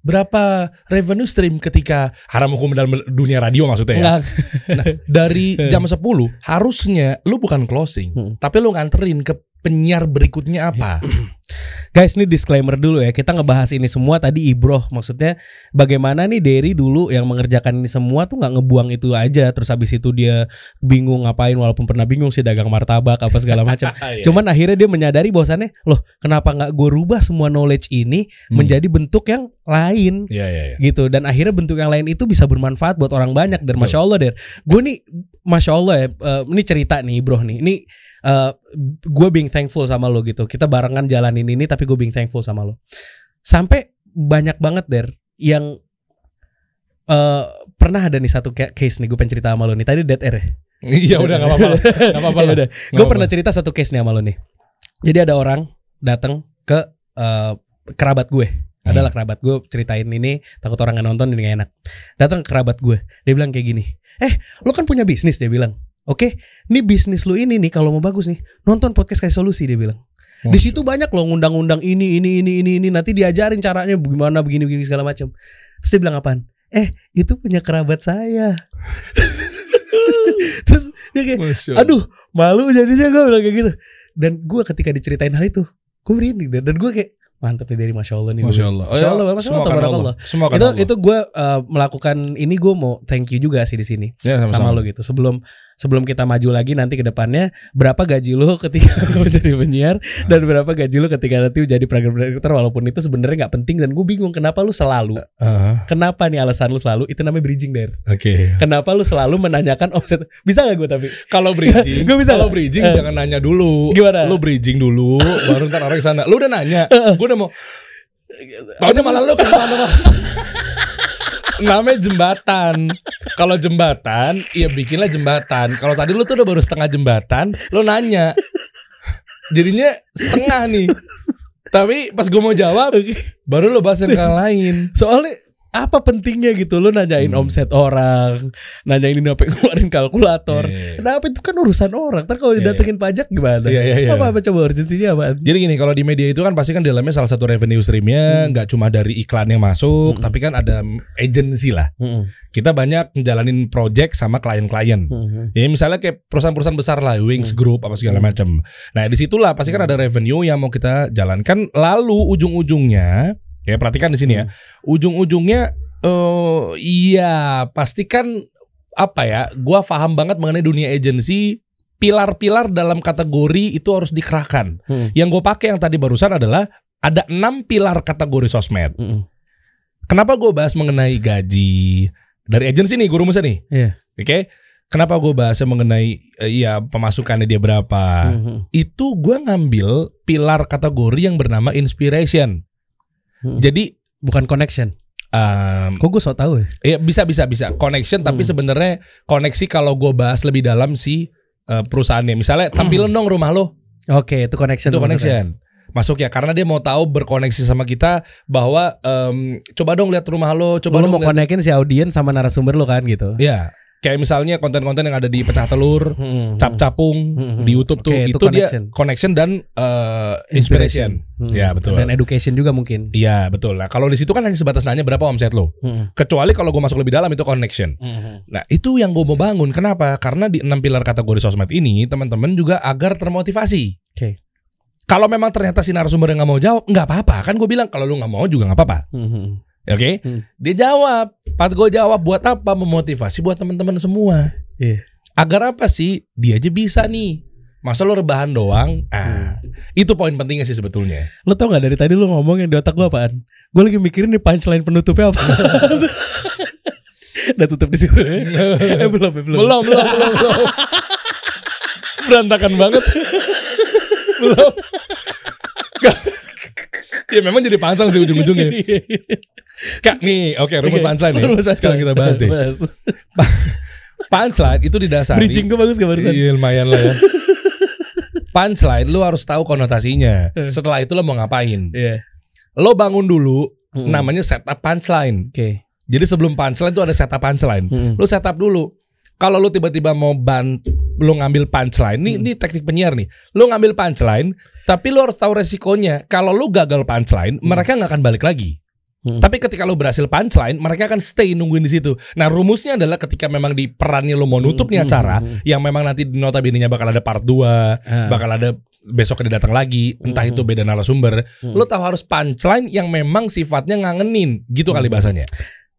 Berapa revenue stream ketika haram hukum dalam dunia radio maksudnya ya? Nggak. Dari jam 10 harusnya lu bukan closing, Hmm. tapi lu nganterin ke penyiar berikutnya apa? Guys, ini disclaimer dulu ya. Kita ngebahas ini semua tadi Ibroh. Maksudnya bagaimana nih Derry dulu yang mengerjakan ini semua tuh nggak ngebuang itu aja. Terus habis itu dia bingung ngapain walaupun pernah bingung sih dagang martabak apa segala macam. Iya. Cuman akhirnya dia menyadari bahwasannya, loh kenapa nggak gue rubah semua knowledge ini Hmm. menjadi bentuk yang lain Iya iya iya. gitu dan akhirnya bentuk yang lain itu bisa bermanfaat buat orang banyak dan masya Allah der gue nih masya Allah ya eh, ini cerita nih bro nih ini eh, gue being thankful sama lo gitu kita barengan jalanin ini tapi gue being thankful sama lo sampai banyak banget der yang eh pernah ada nih satu ca- case nih gue pengen cerita sama lo nih tadi dead air ya Iya udah nggak apa-apa. Nggak apa-apa Ya udah. Gue pernah cerita satu case nih sama lo nih. Jadi ada orang datang ke eh, kerabat gue. Hmm. Adalah kerabat gue ceritain ini takut orang nggak nonton jadi gak enak. Datang ke kerabat gue. Dia bilang kayak gini. Eh, lo kan punya bisnis dia bilang. Oke, ini bisnis lu ini nih kalau mau bagus nih, nonton podcast kayak solusi dia bilang. Di situ banyak loh ngundang-undang ini ini ini ini ini nanti diajarin caranya gimana begini begini segala macam. Terus dia bilang apaan? Eh, itu punya kerabat saya. Terus dia kayak aduh malu jadinya gue bilang kayak gitu dan gue ketika diceritain hal itu gue merinding dan, dan gue kayak mantap nih dari masya allah nih Masya Allah. masya allah Oh, ya, masya semua allah karena tabarakallah. Allah. Semua itu Allah. itu gue uh, melakukan ini gue mau thank you juga sih di sini Ya, sama sama-sama. lo gitu sebelum sebelum kita maju lagi nanti ke depannya berapa gaji lo ketika lo jadi penyiar dan berapa gaji lo ketika nanti jadi program director walaupun itu sebenarnya nggak penting dan gue bingung kenapa lu selalu Ah, kenapa nih alasan lu selalu itu namanya bridging der Oke. kenapa lu selalu menanyakan omset bisa gak gue tapi Kalau bridging, Gua bisa kalau bridging Eh. jangan nanya dulu. Gimana? Lu bridging dulu, baru ntar orang sana. Lu udah nanya, gue udah mau. Taunya malah lu. Namanya jembatan. Kalau jembatan, ya bikinlah jembatan. Kalau tadi lu tuh udah baru setengah jembatan, lu nanya. Jadinya setengah nih. Tapi pas gue mau jawab, baru lu bahas yang lain. Soalnya apa pentingnya gitu lo nanyain Hmm. omset orang, nanyain ini apa keluarin kalkulator. Iya. Kenapa itu kan urusan orang. Ntar kalau Iya, didatengin pajak gimana? Iya, iya, iya. Apa apa coba urgensinya apa? Jadi gini, kalau di media itu kan pasti kan di dalamnya salah satu revenue streamnya nggak cuma dari iklan yang masuk, Hmm. tapi kan ada agency lah. Kita banyak ngejalanin project sama klien-klien. Ya misalnya kayak perusahaan-perusahaan besar lah, Wings Hmm. Group apa segala macam. Nah di situlah pasti kan ada revenue yang mau kita jalankan. Lalu ujung-ujungnya, ya perhatikan di sini ya, ujung-ujungnya, eh iya pastikan apa ya? Gua paham banget mengenai dunia agency. Pilar-pilar dalam kategori itu harus dikerahkan. Hmm. Yang gue pakai yang tadi barusan adalah ada enam pilar kategori sosmed. Kenapa gue bahas mengenai gaji dari agensi nih, gue rumusnya nih. Iya. Oke. Kenapa gue bahasnya mengenai eh, iya pemasukannya dia berapa? Hmm. Itu gue ngambil pilar kategori yang bernama inspiration. Hmm. Jadi Bukan connection. um, Kok gue so tau ya? ya bisa bisa bisa connection tapi Hmm. sebenarnya koneksi kalau gue bahas lebih dalam si eh, perusahaannya. Misalnya tampilin dong rumah lo, Oke, itu connection. itu maksudnya. connection. Masuk ya karena dia mau tahu berkoneksi sama kita bahwa em, coba dong lihat rumah lo, coba dong mau lihat konekin si audiens sama narasumber lo kan gitu. Ya, kayak misalnya konten-konten yang ada di pecah telur, Hmm. cap-capung Hmm. di YouTube tuh itu, itu dia connection. connection dan eh, inspiration. Hmm. Ya, betul. Dan education juga mungkin. Iya betul. Nah kalau di situ kan hanya sebatas nanya berapa omset lo. Hmm. Kecuali kalau gue masuk lebih dalam itu connection. Nah itu yang gue mau bangun. Kenapa? Karena di enam pilar kategori sosmed ini teman-teman juga agar termotivasi. Oke. Kalau memang ternyata si narasumber yang nggak mau jawab, nggak apa-apa. Kan gue bilang kalau lu nggak mau juga nggak apa-apa. Hmm. Oke? Hmm. Dia jawab. Pas gue jawab buat apa? Memotivasi buat teman-teman semua. Iya. Agar apa sih? Dia aja bisa nih. Masa lo rebahan doang? Ah, itu poin pentingnya sih sebetulnya. Lo tau gak dari tadi lo ngomong yang di otak gue apaan? Gue lagi mikirin nih punchline penutupnya apa. Udah tutup di situ. eh belum, eh, belum. belum, belum, belum, belum. Berantakan banget. belum. ya memang jadi pansel sih ujung-ujungnya. Kak nih, oke rumus Oke, punchline nih. rumus Sekarang kita bahas deh. Punchline itu didasari. Bridging gue bagus gak barusan? Iya lumayan lah ya. Punchline lu harus tahu konotasinya. Eh. Setelah itu lo mau ngapain? Iya. Lo bangun dulu Mm. namanya setup punchline. Oke. Jadi sebelum punchline itu ada setup punchline. Mm. Lu setup dulu. Kalau lu tiba-tiba mau ban lu ngambil punchline, Hmm. nih ini teknik penyiar nih. Lu ngambil punchline, tapi lu harus tahu resikonya. Kalau lu gagal punchline, mereka nggak akan balik lagi. Hmm. Tapi ketika lu berhasil punchline, mereka akan stay nungguin di situ. Nah, rumusnya adalah ketika memang di perannya lu mau nutup nih Hmm, acara, hmm, yang memang nanti di notabene-nya bakal ada part 2, Ah. bakal ada besok dia datang lagi, entah Hmm. itu beda narasumber. Hmm. Lu tahu harus punchline yang memang sifatnya ngangenin, gitu kali Hmm. bahasanya.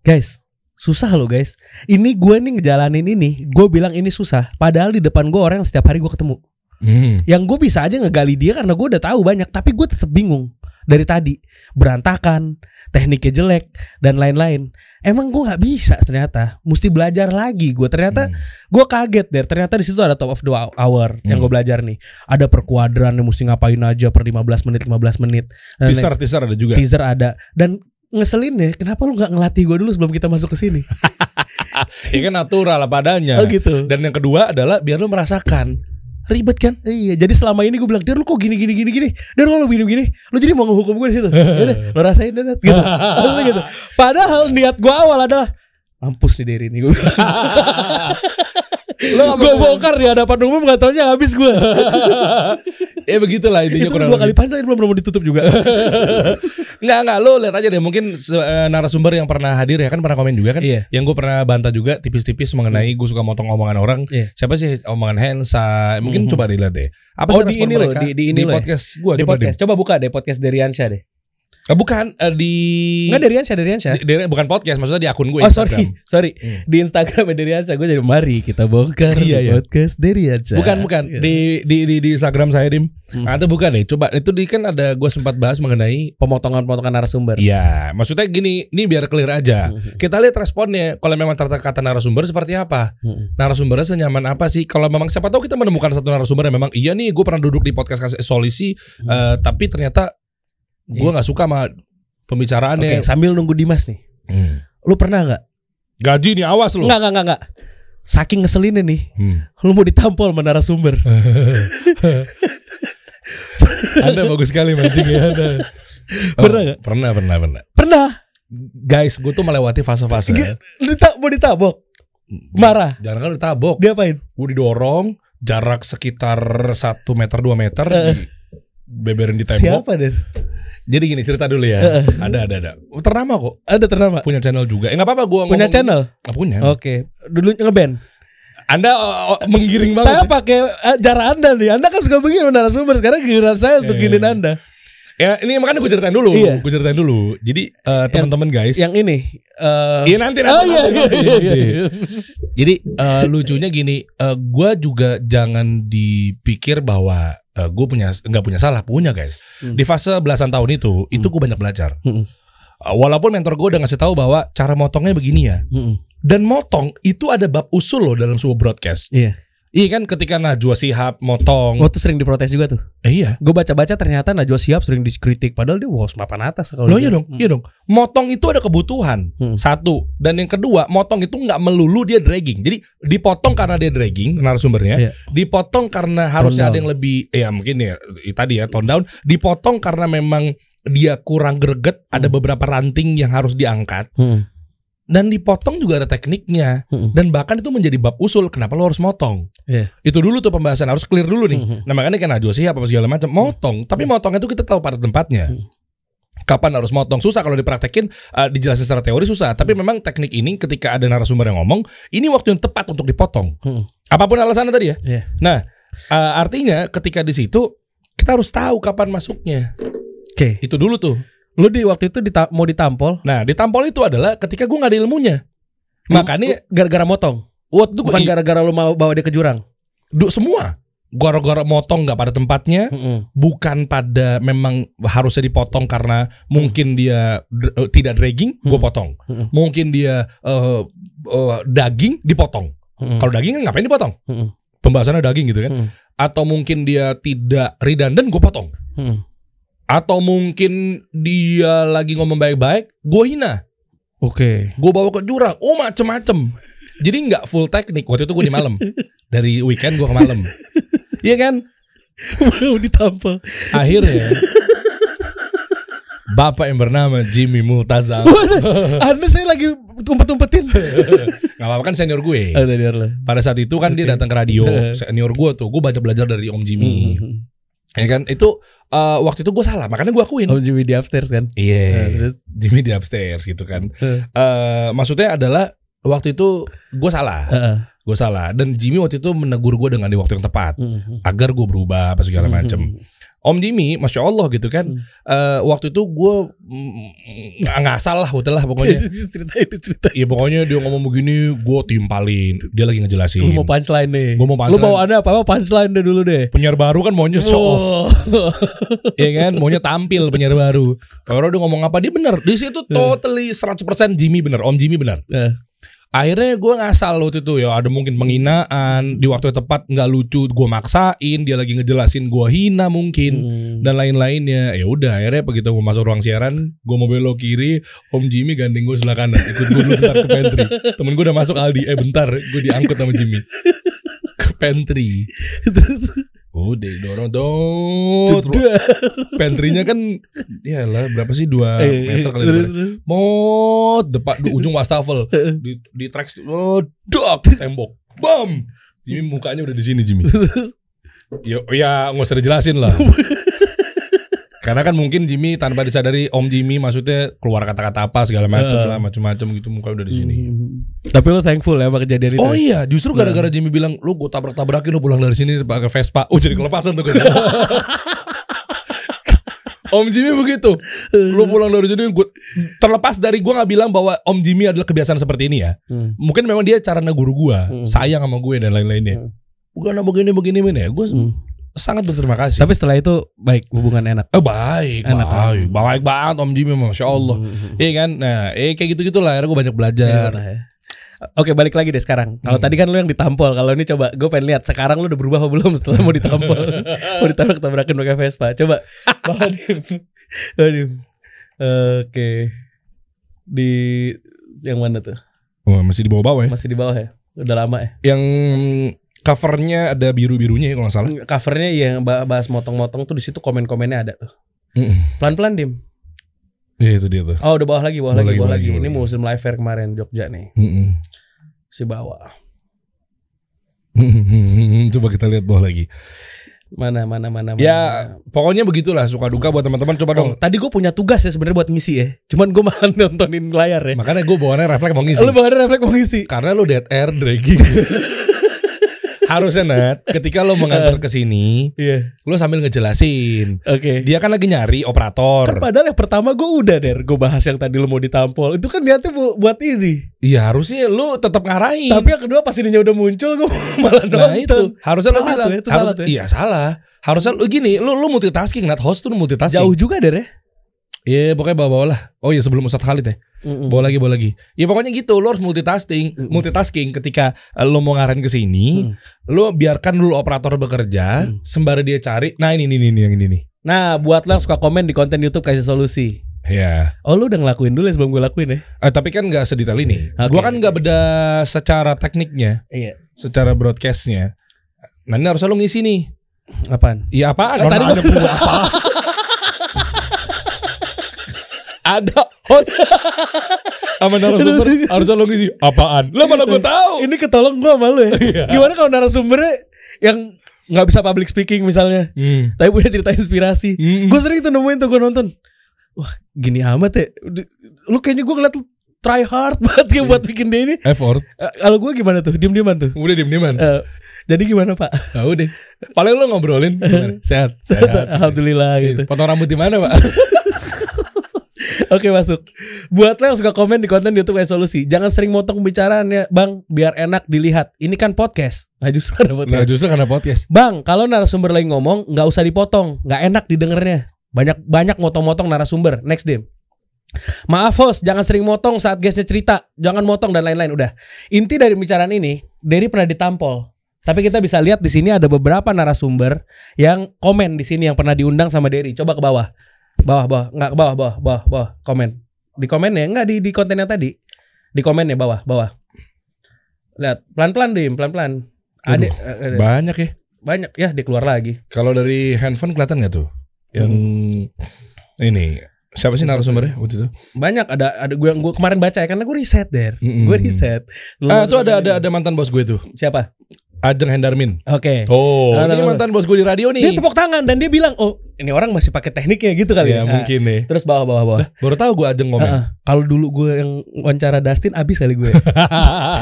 Guys, susah loh guys. Ini gue nih ngejalanin ini, gue bilang ini susah. Padahal di depan gue orang yang setiap hari gue ketemu. Hmm. Yang gue bisa aja ngegali dia karena gue udah tahu banyak, tapi gue tetap bingung dari tadi. Berantakan, tekniknya jelek dan lain-lain. Emang gue nggak bisa ternyata. Mesti belajar lagi. Gue ternyata Hmm. gue kaget deh. Ternyata di situ ada top of the hour yang Hmm. gue belajar nih. Ada per kuadran yang mesti ngapain aja per 15 menit 15 menit. Dan Teaser, teaser ada juga. teaser ada dan ngeselin deh kenapa lu nggak ngelatih gue dulu sebelum kita masuk ke sini Ya kan natural apa adanya. oh gitu Dan yang kedua adalah biar lu merasakan. Ribet kan? iya jadi selama ini gue bilang dia lu kok gini gini gini gini? Dan lu begini begini lu jadi mau ngehukum gue di situ? Lu rasain deh gitu. Maksudnya gitu. Padahal niat gue awal adalah mampus nih dari ini gue bilang. Lo gue bongkar di hadapan umum gak taunya habis gue. ya begitulah intinya Itu kurang dua kali panjang belum belum ditutup juga. Nggak nggak lo lihat aja deh mungkin eh, narasumber yang pernah hadir ya kan pernah komen juga kan. Iya. Yang gue pernah bantah juga tipis-tipis mengenai gue suka motong omongan orang. Iya. Siapa sih omongan Hensa? Mungkin Mhm. coba dilihat deh. Apa Oh, sih di ini loh, di- di ini loh ya? podcast gue di podcast. Coba buka deh podcast dari Ansha deh. Eh, bukan eh, di Enggak dari Ansha, dari Ansha. di- di- bukan podcast maksudnya di akun gue Oh sorry, Instagram. sorry. Hmm. Di Instagram dari Ansha gue jadi mari kita bongkar Iya, di iya. podcast dari Ansha. Bukan bukan Iya. di di di, di Instagram saya dim. Hmm. Nah, itu bukan deh. Coba itu di kan ada gue sempat bahas mengenai pemotongan-pemotongan narasumber. Iya, maksudnya gini, ini biar clear aja. Mhm. Kita lihat responnya. Kalau memang kata kata narasumber seperti apa? Mhm. Narasumbernya senyaman apa sih? Kalau memang siapa tahu kita menemukan satu narasumber yang memang iya nih, gue pernah duduk di podcast kasih solusi, Hmm. eh, tapi ternyata gue Iya. nggak suka sama Oke, pembicaraannya. sambil nunggu Dimas nih. Hmm. Lu pernah nggak? Gaji nih, awas lu. Enggak, enggak, enggak. Saking ngeselinnya nih, Hmm. lu mau ditampol sama narasumber. Anda bagus sekali mancing ya. Anda. Pernah nggak? Pernah, pernah, pernah. Pernah. Guys, gue tuh melewati fase-fase. Dita mau ditabok. Marah. Jangan kan ditabok. Diapain? Gue didorong jarak sekitar 1 meter 2 meter di beberin di tembok. Siapa deh? Jadi gini cerita dulu ya. Ada ada ada. Ternama kok. Ada ternama. Punya channel juga. Eh enggak apa-apa gua Punya ngomong- channel? Ah, punya. Oke. Dulu ngeband. Anda oh, oh, menggiring banget. Saya pakai eh, cara Anda nih. Anda kan suka begini narasumber. Sekarang giliran saya untuk giniin iya. Anda. Ya, ini makanya gue ceritain dulu. Iya. Gue ceritain dulu. Jadi eh, teman-teman guys. Yang ini. eh Iya nanti Oh nanti, iya nanti, iya iya. nanti. iya. Jadi eh, lucunya gini, eh, gua juga jangan dipikir bahwa eh, gue punya nggak punya salah, punya guys. Hmm. Di fase belasan tahun itu, itu gue banyak belajar. Hmm. Eh, walaupun mentor gue udah ngasih tahu bahwa cara motongnya begini ya. Mm-mm. Dan motong itu ada bab usul loh dalam sebuah broadcast. Iya. Iya kan ketika Najwa Shihab motong. Waktu sering diprotes juga tuh. Eh, iya. Gue baca-baca ternyata Najwa Shihab sering dikritik padahal dia wow papan atas kalau Loh dia. iya dong, iya dong. Motong itu ada kebutuhan. Hmm. Satu. Dan yang kedua, motong itu nggak melulu dia dragging. Jadi dipotong karena dia dragging narasumbernya. Iya. Dipotong karena harusnya ada yang lebih ya mungkin ya tadi ya tone down. Dipotong karena memang dia kurang greget, ada Hmm. beberapa ranting yang harus diangkat Hmm. Dan dipotong juga ada tekniknya. Hmm. Dan bahkan itu menjadi bab usul kenapa lo harus motong. Iya. Itu dulu tuh pembahasan harus clear dulu nih. Hmm. Nah makanya kan Najwa Shihab apa segala macam motong, tapi motongnya itu kita tahu pada tempatnya. Hmm. Kapan harus motong susah kalau dipraktekin eh, dijelasin secara teori susah. Tapi memang teknik ini ketika ada narasumber yang ngomong, ini waktu yang tepat untuk dipotong. Hmm. Apa pun alasannya tadi ya. Iya. Nah eh, artinya ketika di situ kita harus tahu kapan masuknya. Oke. Itu dulu tuh. Lu di waktu itu dita- mau ditampol. Nah ditampol itu adalah ketika gue nggak ada ilmunya. Makanya gara-gara motong. waktu Bukan gara-gara lu mau bawa dia ke jurang. semua. Gara-gara motong nggak pada tempatnya, Mm-mm. bukan pada memang harusnya dipotong karena mungkin dia dr- eh, tidak dragging, gue Hmm. potong. Hmm. Mungkin dia eh, eh, daging, dipotong. Mm-mm. Kalau daging kan ngapain dipotong? Mm-mm. Pembahasannya daging gitu kan? Mm-mm. Atau mungkin dia tidak redundant, gue potong. Mm-mm. Atau mungkin dia lagi ngomong baik-baik, gue hina. Oke. Gue bawa ke jurang, oh macem-macem. Jadi nggak full teknik. Waktu itu gue di malam. Dari weekend gue ke malam. Iya kan? Mau ditampol. Akhirnya Bapak yang bernama Jimmy Multazam Anda saya lagi umpet-umpetin. Gak apa-apa kan senior gue Oh, lah. Pada saat itu kan dia datang ke radio. Senior gue tuh Gue baca belajar dari Om Jimmy Mm-mm. Ya kan Itu eh, Waktu itu gue salah Makanya gue akuin Oh Jimmy di upstairs kan? Iya Nah, terus? Jimmy di upstairs gitu kan Eh. Eh, Maksudnya adalah Waktu itu Gue salah Heeh. Gue salah Dan Jimmy waktu itu menegur gue Dengan di waktu yang tepat Mm-mm. Agar gue berubah Apa segala macem Om Jimmy, masya Allah gitu kan. Hmm. eh, waktu itu gue mm, nggak ngasal lah, udah lah pokoknya. cerita ini cerita. Iya pokoknya dia ngomong begini, gue timpalin. Dia lagi ngejelasin. Lu mau punchline nih. Gua mau Lu punchline. mau ada apa-apa punchline deh dulu deh. penyiar baru kan maunya show off, Oh. ya kan? Maunya tampil penyiar baru. Kalau dia ngomong apa dia bener. Di situ totally 100% Jimmy bener, Om Jimmy bener. Nah, Akhirnya gue ngasal waktu itu ya ada mungkin penghinaan di waktu yang tepat nggak lucu gue maksain dia lagi ngejelasin gue hina mungkin hmm. dan lain-lainnya. Ya udah akhirnya begitu mau masuk ruang siaran gue mau belok kiri Om Jimmy gandeng gue sebelah kanan ikut gue dulu bentar ke pantry. Temen gue udah masuk Aldi eh bentar gue diangkut sama Jimmy. Ke pantry. Terus udah dorong dong pantrynya kan ya lah berapa sih dua eh, meter kali terus, terus. Mot depan di ujung wastafel di di tracks oh dok tembok bam Jimmy mukanya udah di sini Jimmy. Terus Ya, ya nggak usah dijelasin lah. Karena kan mungkin Jimmy tanpa disadari Om Jimmy maksudnya keluar kata-kata apa segala macam Eh. lah, macam-macam gitu muka udah di sini. Hmm. Tapi lu thankful ya sama kejadian itu. Oh iya, justru gara-gara Jimmy bilang lu gue tabrak-tabrakin lu pulang dari sini pakai Vespa. Oh jadi kelepasan tuh gue. Om Jimmy begitu. Lu pulang dari sini gua, terlepas dari gua nggak bilang bahwa Om Jimmy adalah kebiasaan seperti ini ya. Hmm. Mungkin memang dia cara negur gua, Hmm. sayang sama gue dan lain-lainnya. Hmm. Bukan begini begini begini ya. Gue Hmm. sangat berterima kasih. Tapi setelah itu baik hubungan enak. Eh, baik, Enak, baik, baik banget Om Jimmy, masya Allah. Hmm. Iya kan, nah, eh kayak gitu gitulah. Akhirnya gue banyak belajar. Ya. Oke balik lagi deh sekarang. Kalau Hmm. tadi kan lu yang ditampol, kalau ini coba gue pengen lihat sekarang lu udah berubah apa belum setelah mau ditampol, mau ditabrak tabrakan pakai Vespa. Coba bawa dim. Aduh. Oke. Di yang mana tuh? Wah, masih di bawah-bawah ya. Masih di bawah ya? Udah lama ya? Yang covernya ada biru-birunya ya kalau nggak salah. Covernya yang ba- bahas motong-motong tuh di situ komen-komennya ada tuh. Pelan-pelan dim. Iya itu dia tuh. Oh udah bawah lagi, bawah, Bawah lagi, bawah bawah lagi. lagi, Ini bawah musim live fair kemarin Jogja nih. Mm-mm. Si bawah. Coba kita lihat bawah lagi. Mana mana mana mana. Ya pokoknya begitulah suka duka buat teman-teman coba dong. Oh, tadi gue punya tugas ya sebenarnya buat ngisi ya. Cuman gue malah nontonin layar ya. Makanya gue bawaannya refleks mau ngisi. Lu bawaannya refleks mau ngisi. Karena lu dead air dragging. Harusnya Nat, ketika lo mengantar ke sini, Iya. lo sambil ngejelasin. Oke. Dia kan lagi nyari operator. Kan padahal yang pertama gue udah der, gue bahas yang tadi lu mau ditampol. Itu kan niatnya bu- buat ini. Iya harusnya lu tetap ngarahin. Tapi yang kedua pas ininya udah muncul gue malah nah itu harusnya lo bilang ya, itu harus- salah tuh ya. iya salah harusnya lu gini lu lu multitasking Nat host tuh multitasking Jauh juga der ya. iya pokoknya bawa-bawa lah oh iya sebelum Ustadz Khalid ya Mm-mm. bawa lagi bawa lagi ya pokoknya gitu lu harus multitasking Mm-mm. multitasking ketika eh, lu mau ngarahin ke sini Mm. lu biarkan dulu operator bekerja Mm. sembari dia cari nah ini ini ini yang ini nih Nah buat lo yang suka komen di konten YouTube kasih solusi. ya Oh lu udah ngelakuin dulu ya sebelum gue lakuin ya? Eh, tapi kan nggak sedetail ini Oke. gua kan nggak beda secara tekniknya Iya. secara broadcastnya nah ini harusnya lu ngisi nih Apaan? Iya apaan? Eh, tadi ada apa? ada host sama narasumber harusnya lo ngisi apaan? Lah mana gue tahu. Ini ketolong gue sama lu ya. Gimana kalau narasumbernya yang nggak bisa public speaking misalnya, Hmm. tapi punya cerita inspirasi. Hmm. Gue sering tuh nemuin tuh gue nonton. Wah gini amat ya. Lu kayaknya gue ngeliat lu try hard banget kayak buat bikin dia ini. effort. Eh, Kalau gue gimana tuh? Diem-dieman tuh. Udah diem dieman. Eh, jadi gimana pak? Nah, udah. Paling lo ngobrolin gimana? sehat. Sehat. Alhamdulillah gitu. Potong rambut di mana, Pak? Oke masuk. Buat lo yang suka komen di konten YouTube solusi, jangan sering motong pembicaraan ya, bang, biar enak dilihat. Ini kan podcast. Nah justru nah, podcast. justru karena podcast. Bang, kalau narasumber lagi ngomong, nggak usah dipotong, nggak enak didengarnya. Banyak banyak motong-motong narasumber. Next dim. Maaf host, jangan sering motong saat guestnya cerita, jangan motong dan lain-lain. Udah. Inti dari pembicaraan ini, Derry pernah ditampol. Tapi kita bisa lihat di sini ada beberapa narasumber yang komen di sini yang pernah diundang sama Derry. Coba ke bawah. Bawah, bawah, nggak ke bawah, bawah, bawah, bawah. Komen. Di komen ya, nggak di di konten yang tadi. Di komen ya bawah, bawah. Lihat, pelan-pelan dim, pelan-pelan. Ada, ada Banyak ya. banyak ya dia keluar lagi. Kalau dari handphone kelihatan nggak tuh? Yang ini siapa sih narasumbernya waktu itu? Banyak ada ada gue gue kemarin baca ya karena gue riset der. Mm-mm. Gue riset. Ah, tuh ada ada ada mantan bos gue tuh. siapa? Ajeng Hendarmin. Oke. Oh, Nah, ini mantan bos gue di radio nih. Dia tepuk tangan dan dia bilang, "Oh, ini orang masih pakai tekniknya gitu kali ya ya." Nah, mungkin nih. terus bawah bawah bawah. Baru tahu gue Ajeng ngomong. Heeh. Kalau dulu gue yang wawancara Dustin abis kali gue.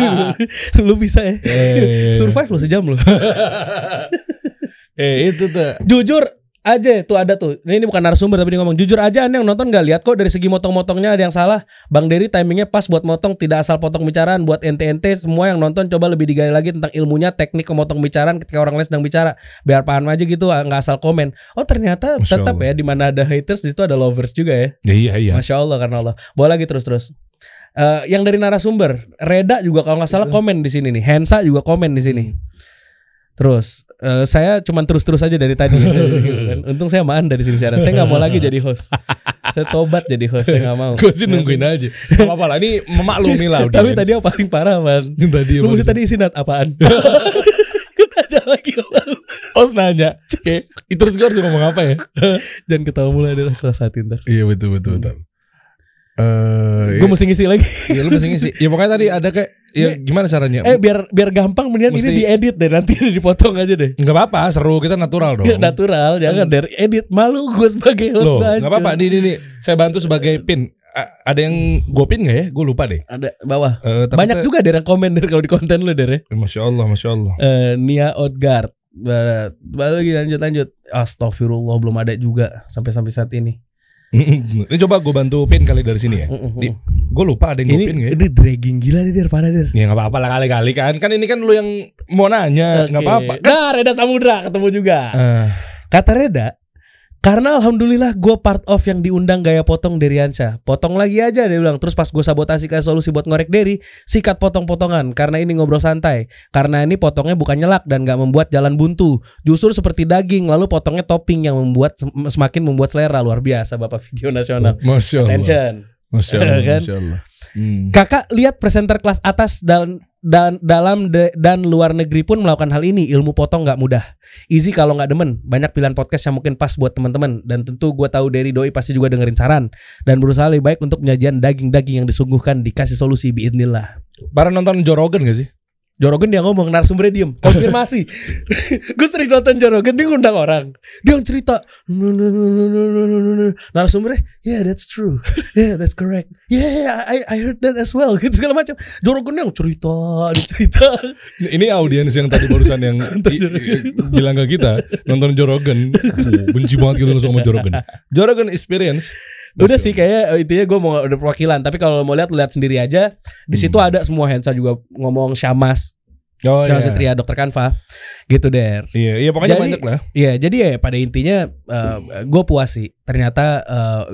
lu bisa ya. Eh. Survive lo sejam lo. eh itu tuh. Jujur aja tuh ada tuh. Ini, ini bukan narasumber tapi dia ngomong jujur aja anda yang nonton nggak lihat kok dari segi motong-motongnya ada yang salah. Bang Dery timingnya pas buat motong tidak asal potong bicaraan buat ente-ente semua yang nonton coba lebih digali lagi tentang ilmunya teknik memotong bicaraan ketika orang lain sedang bicara biar paham aja gitu ah, nggak asal komen. Oh ternyata Masya tetap Allah. ya di mana ada haters di situ ada lovers juga ya. Ya, iya iya. Masya Allah karena Allah. Bawa lagi terus terus. Eh, yang dari narasumber, Reda juga kalau nggak salah komen di sini nih. Hensa juga komen di sini. Terus eh, saya cuman terus-terus aja dari tadi. Untung saya sama Anda di sini siaran. Saya nggak mau lagi jadi host. Saya tobat jadi host. Saya nggak mau. Gue sih nungguin aja. Gak apa-apa lah. Ini memaklumi lah. Tapi tadi yang paling parah man. Tadi Lu mesti tadi isi nat apaan? Ada lagi Host nanya. Oke. Terus gue harus ngomong apa ya? Jangan ketawa mulai adalah keras hati ntar. iya betul betul betul. Eh, Gue mesti ngisi lagi. Iya lu mesti ngisi. Ya pokoknya tadi ada kayak ya gimana caranya? Eh biar biar gampang mendingan Mesti- ini diedit deh nanti dipotong aja deh. Nggak apa-apa, seru kita natural dong. Gak natural, jangan dari edit. Malu gue sebagai host Loh, bacot. nggak apa-apa. Nih, nih, nih. Saya bantu sebagai pin. A- ada yang gue pin nggak ya? Gue lupa deh. Ada bawah. Eh, tapi Banyak kita- juga yang komen der kalau di konten lu der ya. Masya Allah, masya Allah. Eh, Nia Odgard. Ba- Balik lagi lanjut lanjut. Astagfirullah belum ada juga sampai sampai saat ini. Ini coba gue bantu pin kali dari sini ya. Di- Gue lupa ada yang ini pin nggak ya? ini dragging gila nih parah der. Ya nggak apa-apa lah kali-kali kan. Kan ini kan lu yang mau nanya, nggak Oke. apa-apa. Nah, Reda Samudra ketemu juga. Eh, Kata Reda, karena alhamdulillah gue part of yang diundang gaya potong dari Ansa. Potong lagi aja dia bilang. Terus pas gue sabotasi ke solusi buat ngorek Derry, sikat potong-potongan. Karena ini ngobrol santai. Karena ini potongnya bukan nyelak dan gak membuat jalan buntu. Justru seperti daging, lalu potongnya topping yang membuat sem- semakin membuat selera luar biasa Bapak video nasional. Masya Allah. Attention. Masya Allah. Kan? Masya Allah. Hmm. Kakak lihat presenter kelas atas dan dan dalam de- dan luar negeri pun melakukan hal ini. Ilmu potong nggak mudah. Easy kalau nggak demen. Banyak pilihan podcast yang mungkin pas buat teman-teman. Dan tentu gue tahu dari doi pasti juga dengerin saran dan berusaha lebih baik untuk penyajian daging-daging yang disungguhkan dikasih solusi biidnillah. Para nonton Jorogen gak sih? Jorogen dia ngomong narasumbernya diem. Konfirmasi. Gue sering nonton Jorogen dia ngundang orang. Dia yang cerita narasumbernya yeah that's true. Yeah that's correct. Yeah I I heard that as well. Gitu segala macam. Jorogen yang cerita dia cerita. Ini audiens yang tadi barusan yang bilang ke kita nonton Jorogen. Benci banget gitu sama Jorogen. Jorogen experience. Udah sih kayak intinya gue mau udah perwakilan tapi kalau mau lihat lihat sendiri aja di situ ada semua Hensa juga ngomong Syamas Oh Syamas iya. Setria Dokter Kanva gitu der Iya, iya pokoknya Jadi- banyak lah. Iya, jadi ya pada intinya gue puas sih. Ternyata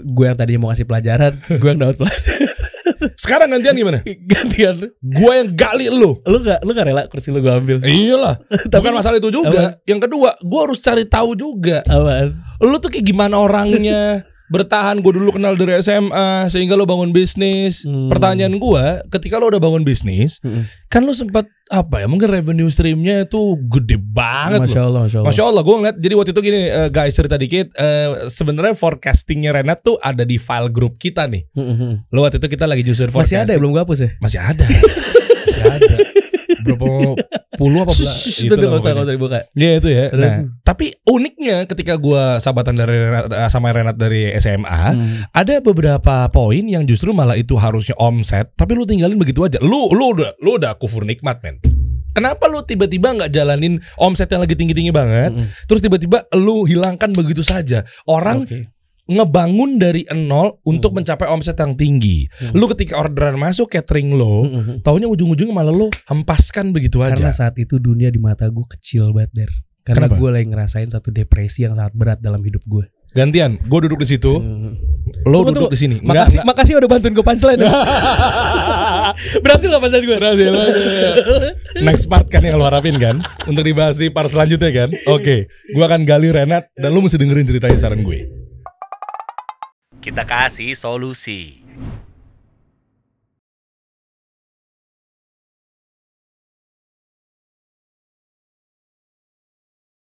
gue yang tadinya mau ngasih pelajaran, gue yang dapat pelajaran. Sekarang gantian gimana? Gantian. Gua yang gali lu. Lu gak, lu gak rela kursi lu gue ambil. Iyalah. Tapi- Bukan masalah itu juga. Yang kedua, gua harus cari tahu juga. Apaan? Lu tuh kayak gimana orangnya? Bertahan gue dulu kenal dari SMA sehingga lu bangun bisnis. Hmm. Pertanyaan gua, ketika lu udah bangun bisnis, Mm-mm. kan lu sempat apa ya? Mungkin revenue streamnya itu gede banget Masya loh. Allah, Masya Allah. Masya Allah, gue ngeliat. Jadi waktu itu gini, eh, guys cerita dikit. eh, Sebenarnya forecastingnya Renat tuh ada di file grup kita nih. Mm-mm. Lo waktu itu kita lagi nyusun Masih ada ya belum gue hapus ya? Masih ada. Masih ada. Berapa puluh apa belas? Itu gak usah, gak usah dibuka. Iya itu ya. Terus? Nah, tapi uniknya ketika gua sahabatan dari Renat, eh, sama Renat dari SMA, Hmm. ada beberapa poin yang justru malah itu harusnya omset, tapi lu tinggalin begitu aja. Lu lu udah lu udah kufur nikmat, men. Kenapa lu tiba-tiba nggak jalanin omset yang lagi tinggi-tinggi banget, Mm-mm. terus tiba-tiba lu hilangkan begitu saja? Orang Oke. Ngebangun dari nol untuk Hmm. mencapai omset yang tinggi. Hmm. Lu ketika orderan masuk catering lo, Mm-mm. taunya ujung-ujungnya malah lo hempaskan begitu Karena aja. saat itu dunia di mata gue kecil banget der. Karena gue lagi ngerasain satu depresi yang sangat berat dalam hidup gue. Gantian, gue duduk di situ, Mm. lo Tunggu, duduk di sini. Makasih, makasih udah bantuin gue punchline. Berhasil gak punchline gue? Berhasil, Next part kan yang lo harapin kan Untuk dibahas di part selanjutnya kan Oke Gue akan gali Renat Dan lo mesti dengerin ceritanya saran gue kita kasih solusi.